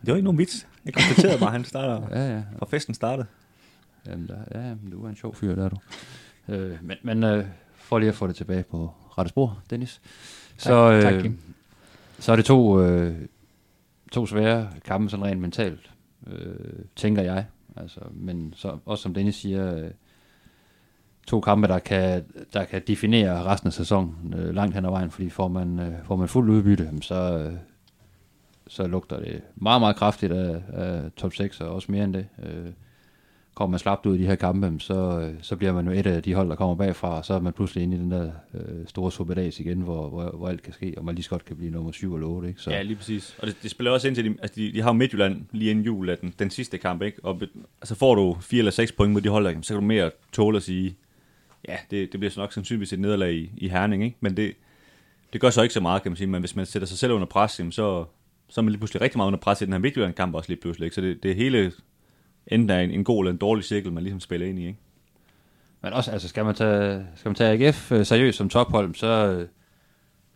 Det var ikke nogen vits. Jeg konstaterede bare, at han starter, *laughs* ja, ja. og festen startede. Jamen, der, ja, jamen, du er en sjov fyr, der er du. Øh, men men øh, for lige at få det tilbage på rette spor, Dennis. Så, øh, tak, Kim så er det to, øh, to svære kampe, sådan rent mentalt, øh, tænker jeg. Altså, men så, også som Dennis siger, øh, to kampe, der kan, der kan definere resten af sæsonen øh, langt hen ad vejen, fordi får man, øh, får man fuldt udbytte, så, øh, så lugter det meget, meget kraftigt af, af top 6, og også mere end det. Øh, kommer man slapt ud i de her kampe, så, øh, så bliver man jo et af de hold, der kommer bagfra, og så er man pludselig inde i den der øh, store superdags igen, hvor, hvor, hvor alt kan ske, og man lige så godt kan blive nummer 7 eller 8. Ikke? Så, Ja, lige præcis. Og det, det spiller også ind til, de, altså de, de har jo Midtjylland lige inden jul af den, den sidste kamp, ikke? Og altså får du fire eller seks point mod de hold, der, så kan du mere tåle at sige, ja, det, det bliver så nok sandsynligvis et nederlag i, i Herning, ikke? Men det, det gør så ikke så meget, kan man sige. Men hvis man sætter sig selv under pres, jamen, så, så er man lige pludselig rigtig meget under pres i den her Midtjylland-kamp også lige pludselig, ikke? Så det, det hele enten er en, en god eller en dårlig cirkel, man ligesom spiller ind i, ikke? Men også, altså, skal man tage, skal man tage AGF øh, seriøst som tophold, så øh,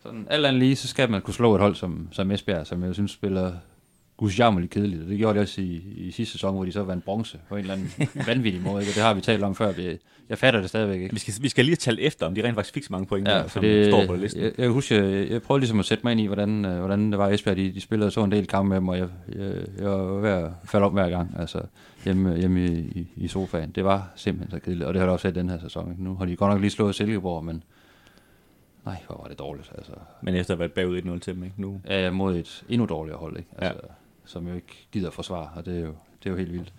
sådan alt andet lige, så skal man kunne slå et hold som, som Esbjerg, som jeg synes spiller gudjammerligt kedeligt, og det gjorde det også i, i sidste sæson, hvor de så vandt bronze på en eller anden *laughs* vanvittig måde, ikke? og det har vi talt om før. Jeg, jeg fatter det stadigvæk ikke. Vi skal, vi skal lige tale efter, om de rent faktisk fik så mange point, Ja, der, som det, står på listen. jeg, jeg husker, jeg, jeg prøvede ligesom at sætte mig ind i, hvordan, øh, hvordan det var i Esbjerg. De, de spillede så en del kampe med dem, og jeg, jeg, jeg var ved at falde om hver gang, altså hjemme, hjemme i, i, i sofaen. Det var simpelthen så kedeligt, og det har jeg også set den her sæson. ikke? Nu har de godt nok lige slået Silkeborg, men nej, hvor var det dårligt. Altså, Men efter at have været bagud 1-0 til dem, ikke? Nu, jeg mod et endnu dårligere hold, ikke? Altså, ja. Som jo ikke gider forsvare, og det er jo, det er jo helt vildt.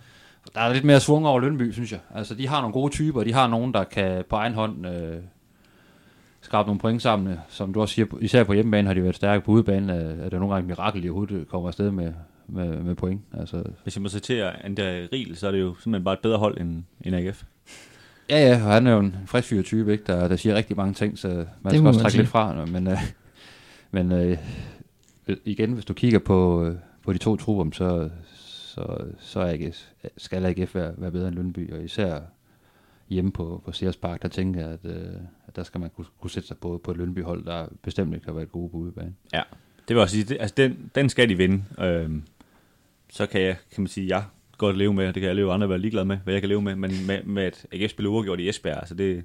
Der er lidt mere svung over Lønby, synes jeg. Altså, de har nogle gode typer, de har nogen, der kan på egen hånd øh, skrabe nogle point sammen. Som du også siger, især på hjemmebane har de været stærke på udebane, er, er det nogle gange et mirakel, de overhovedet kommer afsted med, med, med point. Altså, hvis jeg må citere André Riel, så er det jo simpelthen bare et bedre hold end, end AGF. ja, ja, og han er jo en frisk fyr type, ikke? Der, der siger rigtig mange ting, så man må skal også trække sige. lidt fra. Men, øh, men øh, igen, hvis du kigger på, øh, på de to trupper, så, så, så er ikke, skal AGF være, være bedre end Lønby, og især hjemme på, på Sears Park, der tænker jeg, at, øh, at der skal man kunne, kunne sætte sig på, på et Lønby-hold, der bestemt ikke har været gode på udebane. Ja, det vil også sige, det, altså den, den skal de vinde. Øhm, så kan jeg, kan man sige, jeg godt leve med, og det kan alle jo andre være ligeglade med, hvad jeg kan leve med, men med, med at AGF spiller uafgjort i Esbjerg, altså det,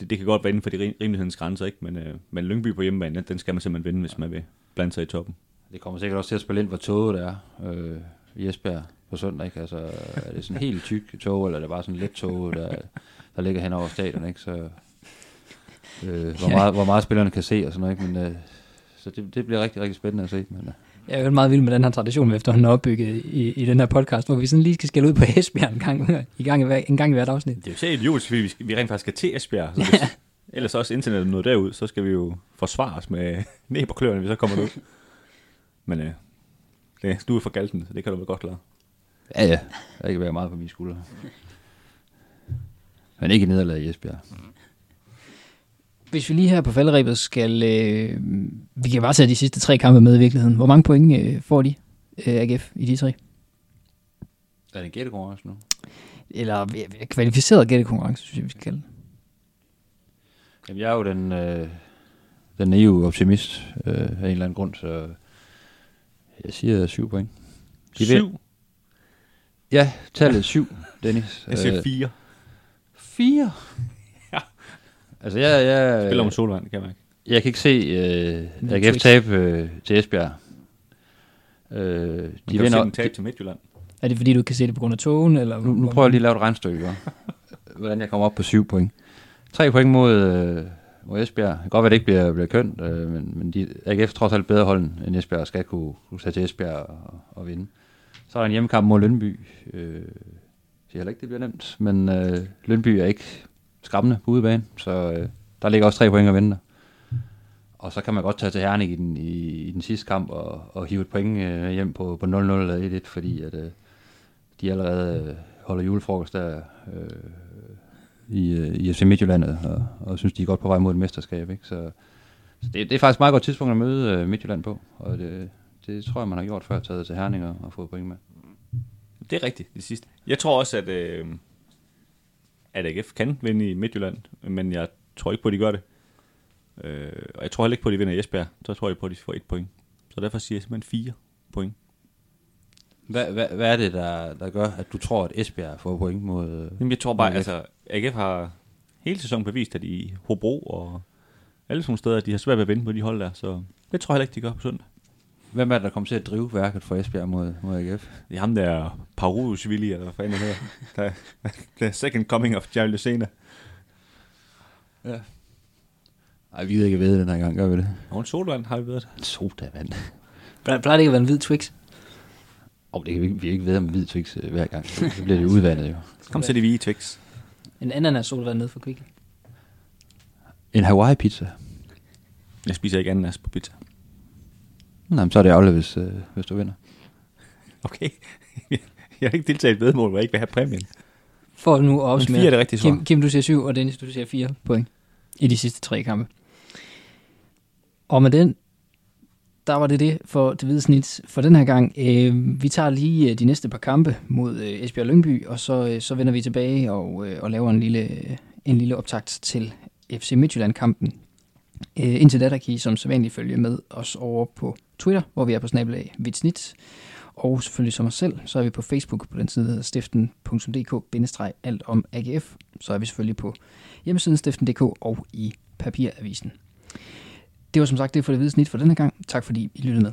det, det kan godt være inden for de rimelighedens grænser, ikke? Men, øh, men Lyngby på hjemmebane, den, den skal man simpelthen vinde, hvis man vil blande sig i toppen. Det kommer sikkert også til at spille ind, hvor toget er øh, i Esbjerg på søndag. Ikke? Altså, er det sådan helt tyk tog, eller er det bare sådan let tog, der, der ligger hen over stadion, ikke? Så, øh, hvor, meget, hvor meget spillerne kan se og sådan noget, ikke? Men, øh, så det, det bliver rigtig, rigtig spændende at se. Men, øh, Jeg er jo meget vild med den her tradition, vi efterhånden har opbygget i, i den her podcast, hvor vi sådan lige skal skælde ud på Esbjerg en gang, i gang i, hver, en gang i hvert afsnit. Det er jo så idiotisk, fordi vi, vi rent faktisk skal til Esbjerg. Så hvis, ellers også internettet noget derud, så skal vi jo forsvare os med *laughs* næb og kløerne, hvis så kommer ud. Men øh, det, du er for galten, så det kan du vel godt klare. ja, ja, der kan være meget på mine skuldre. Men ikke i nederlag i Esbjerg. Hvis vi lige her på falderæbet skal... Øh, vi kan bare tage de sidste tre kampe med i virkeligheden. Hvor mange point øh, får de, øh, AGF, i de tre? Er det en gættekonkurrence nu? Eller øh, kvalificeret gættekonkurrence, synes jeg, vi skal kalde det. Jamen, jeg er jo den, øh, den naive optimist øh, af en eller anden grund, så jeg siger syv point. De vil- Syv. Ja, tallet 7, *laughs* Dennis. Jeg siger Øh, fire. Fire? *laughs* Ja. Altså, jeg, jeg, Spiller om Solvand, det kan man ikke. jeg kan ikke se øh, AGF tabe øh, til Esbjerg. Øh, De kan se vinder, den tab til Midtjylland. Er det fordi, du kan se det på grund af togen? Eller nu, nu prøver jeg lige at lave et regnstykke, *laughs* hvordan jeg kommer op på 7 point. 3 point mod, øh, mod Esbjerg. Det kan godt være, det ikke bliver, bliver kønt, øh, men, men de, AGF trods alt bedre hold end Esbjerg, og skal kunne, kunne tage til Esbjerg og, og vinde. Så er der en hjemmekamp mod Lønby. Øh, jeg siger heller ikke, det bliver nemt, men øh, Lønby er ikke skræmmende på udebane, så øh, der ligger også tre point at vente. Og så kan man godt tage til Herning i den, i, i den sidste kamp og, og hive et point øh, hjem på, på 0-0 eller 1-1, fordi at, øh, de allerede øh, holder julefrokost der øh, i, øh, i FC Midtjylland, og, og synes, de er godt på vej mod et mesterskab. Ikke? Så, så det, det er faktisk et meget godt tidspunkt at møde øh, Midtjylland på, og det, det tror jeg, man har gjort før, taget til Herning og, og fået point med. Det er rigtigt, det sidste. Jeg tror også, at, øh, at AGF kan vinde i Midtjylland, men jeg tror ikke på, at de gør det. Øh, og jeg tror heller ikke på, at de vinder i Esbjerg. Så tror jeg på, at de får et point. Så derfor siger jeg simpelthen fire point. Hvad, hvad, hvad er det, der, der gør, at du tror, at Esbjerg får point mod... Jamen, jeg tror bare, AGF? altså, AGF har hele sæsonen bevist, at i Hobro og alle sådan steder, at de har svært ved at vinde på de hold der. Så det tror jeg heller ikke, de gør på søndag. hvem er det, der kommer til at drive værket for Esbjerg mod, mod AGF? Det er ham der, Parusvili, eller hvad fanden det hedder. Der, der second coming of Jerry Lucena. Ja. Ej, vi gider ikke ved den her gang, gør vi det? Og en solvand har vi været. Sodavand. Plejer det ikke at være en hvid Twix? Og det kan vi, ikke- vi ikke ved om hvid Twix øh, hver gang. Så bliver det udvandet jo. Kom til de hvide Twix. En ananas solvand nede for Quick. En Hawaii pizza. Jeg spiser ikke ananas på pizza. Nej, men så er det ærgerligt, hvis, øh, hvis du vinder. Okay. *laughs* jeg har ikke deltaget i et vedmål, hvor jeg ikke vil have præmien. For nu at Men opsummere. fire er det rigtige svar. Kim, Kim, du siger 7, og Dennis, du siger 4 point i de sidste tre kampe. Og med den, der var det det for det hvide snit for den her gang. Øh, vi tager lige øh, de næste par kampe mod øh, Esbjerg Lyngby, og så, øh, så vender vi tilbage og, øh, og laver en lille, øh, en lille optakt til FC Midtjylland-kampen. Øh, indtil da, der kan I som sædvanligt følge med os over på Twitter, hvor vi er på snabelag Vitsnit. Og selvfølgelig som os selv, så er vi på Facebook på den side, der hedder stiften.dk-alt om AGF. Så er vi selvfølgelig på hjemmesiden stiften.dk og i papiravisen. Det var som sagt det for det hvide snit for denne gang. Tak fordi I lyttede med.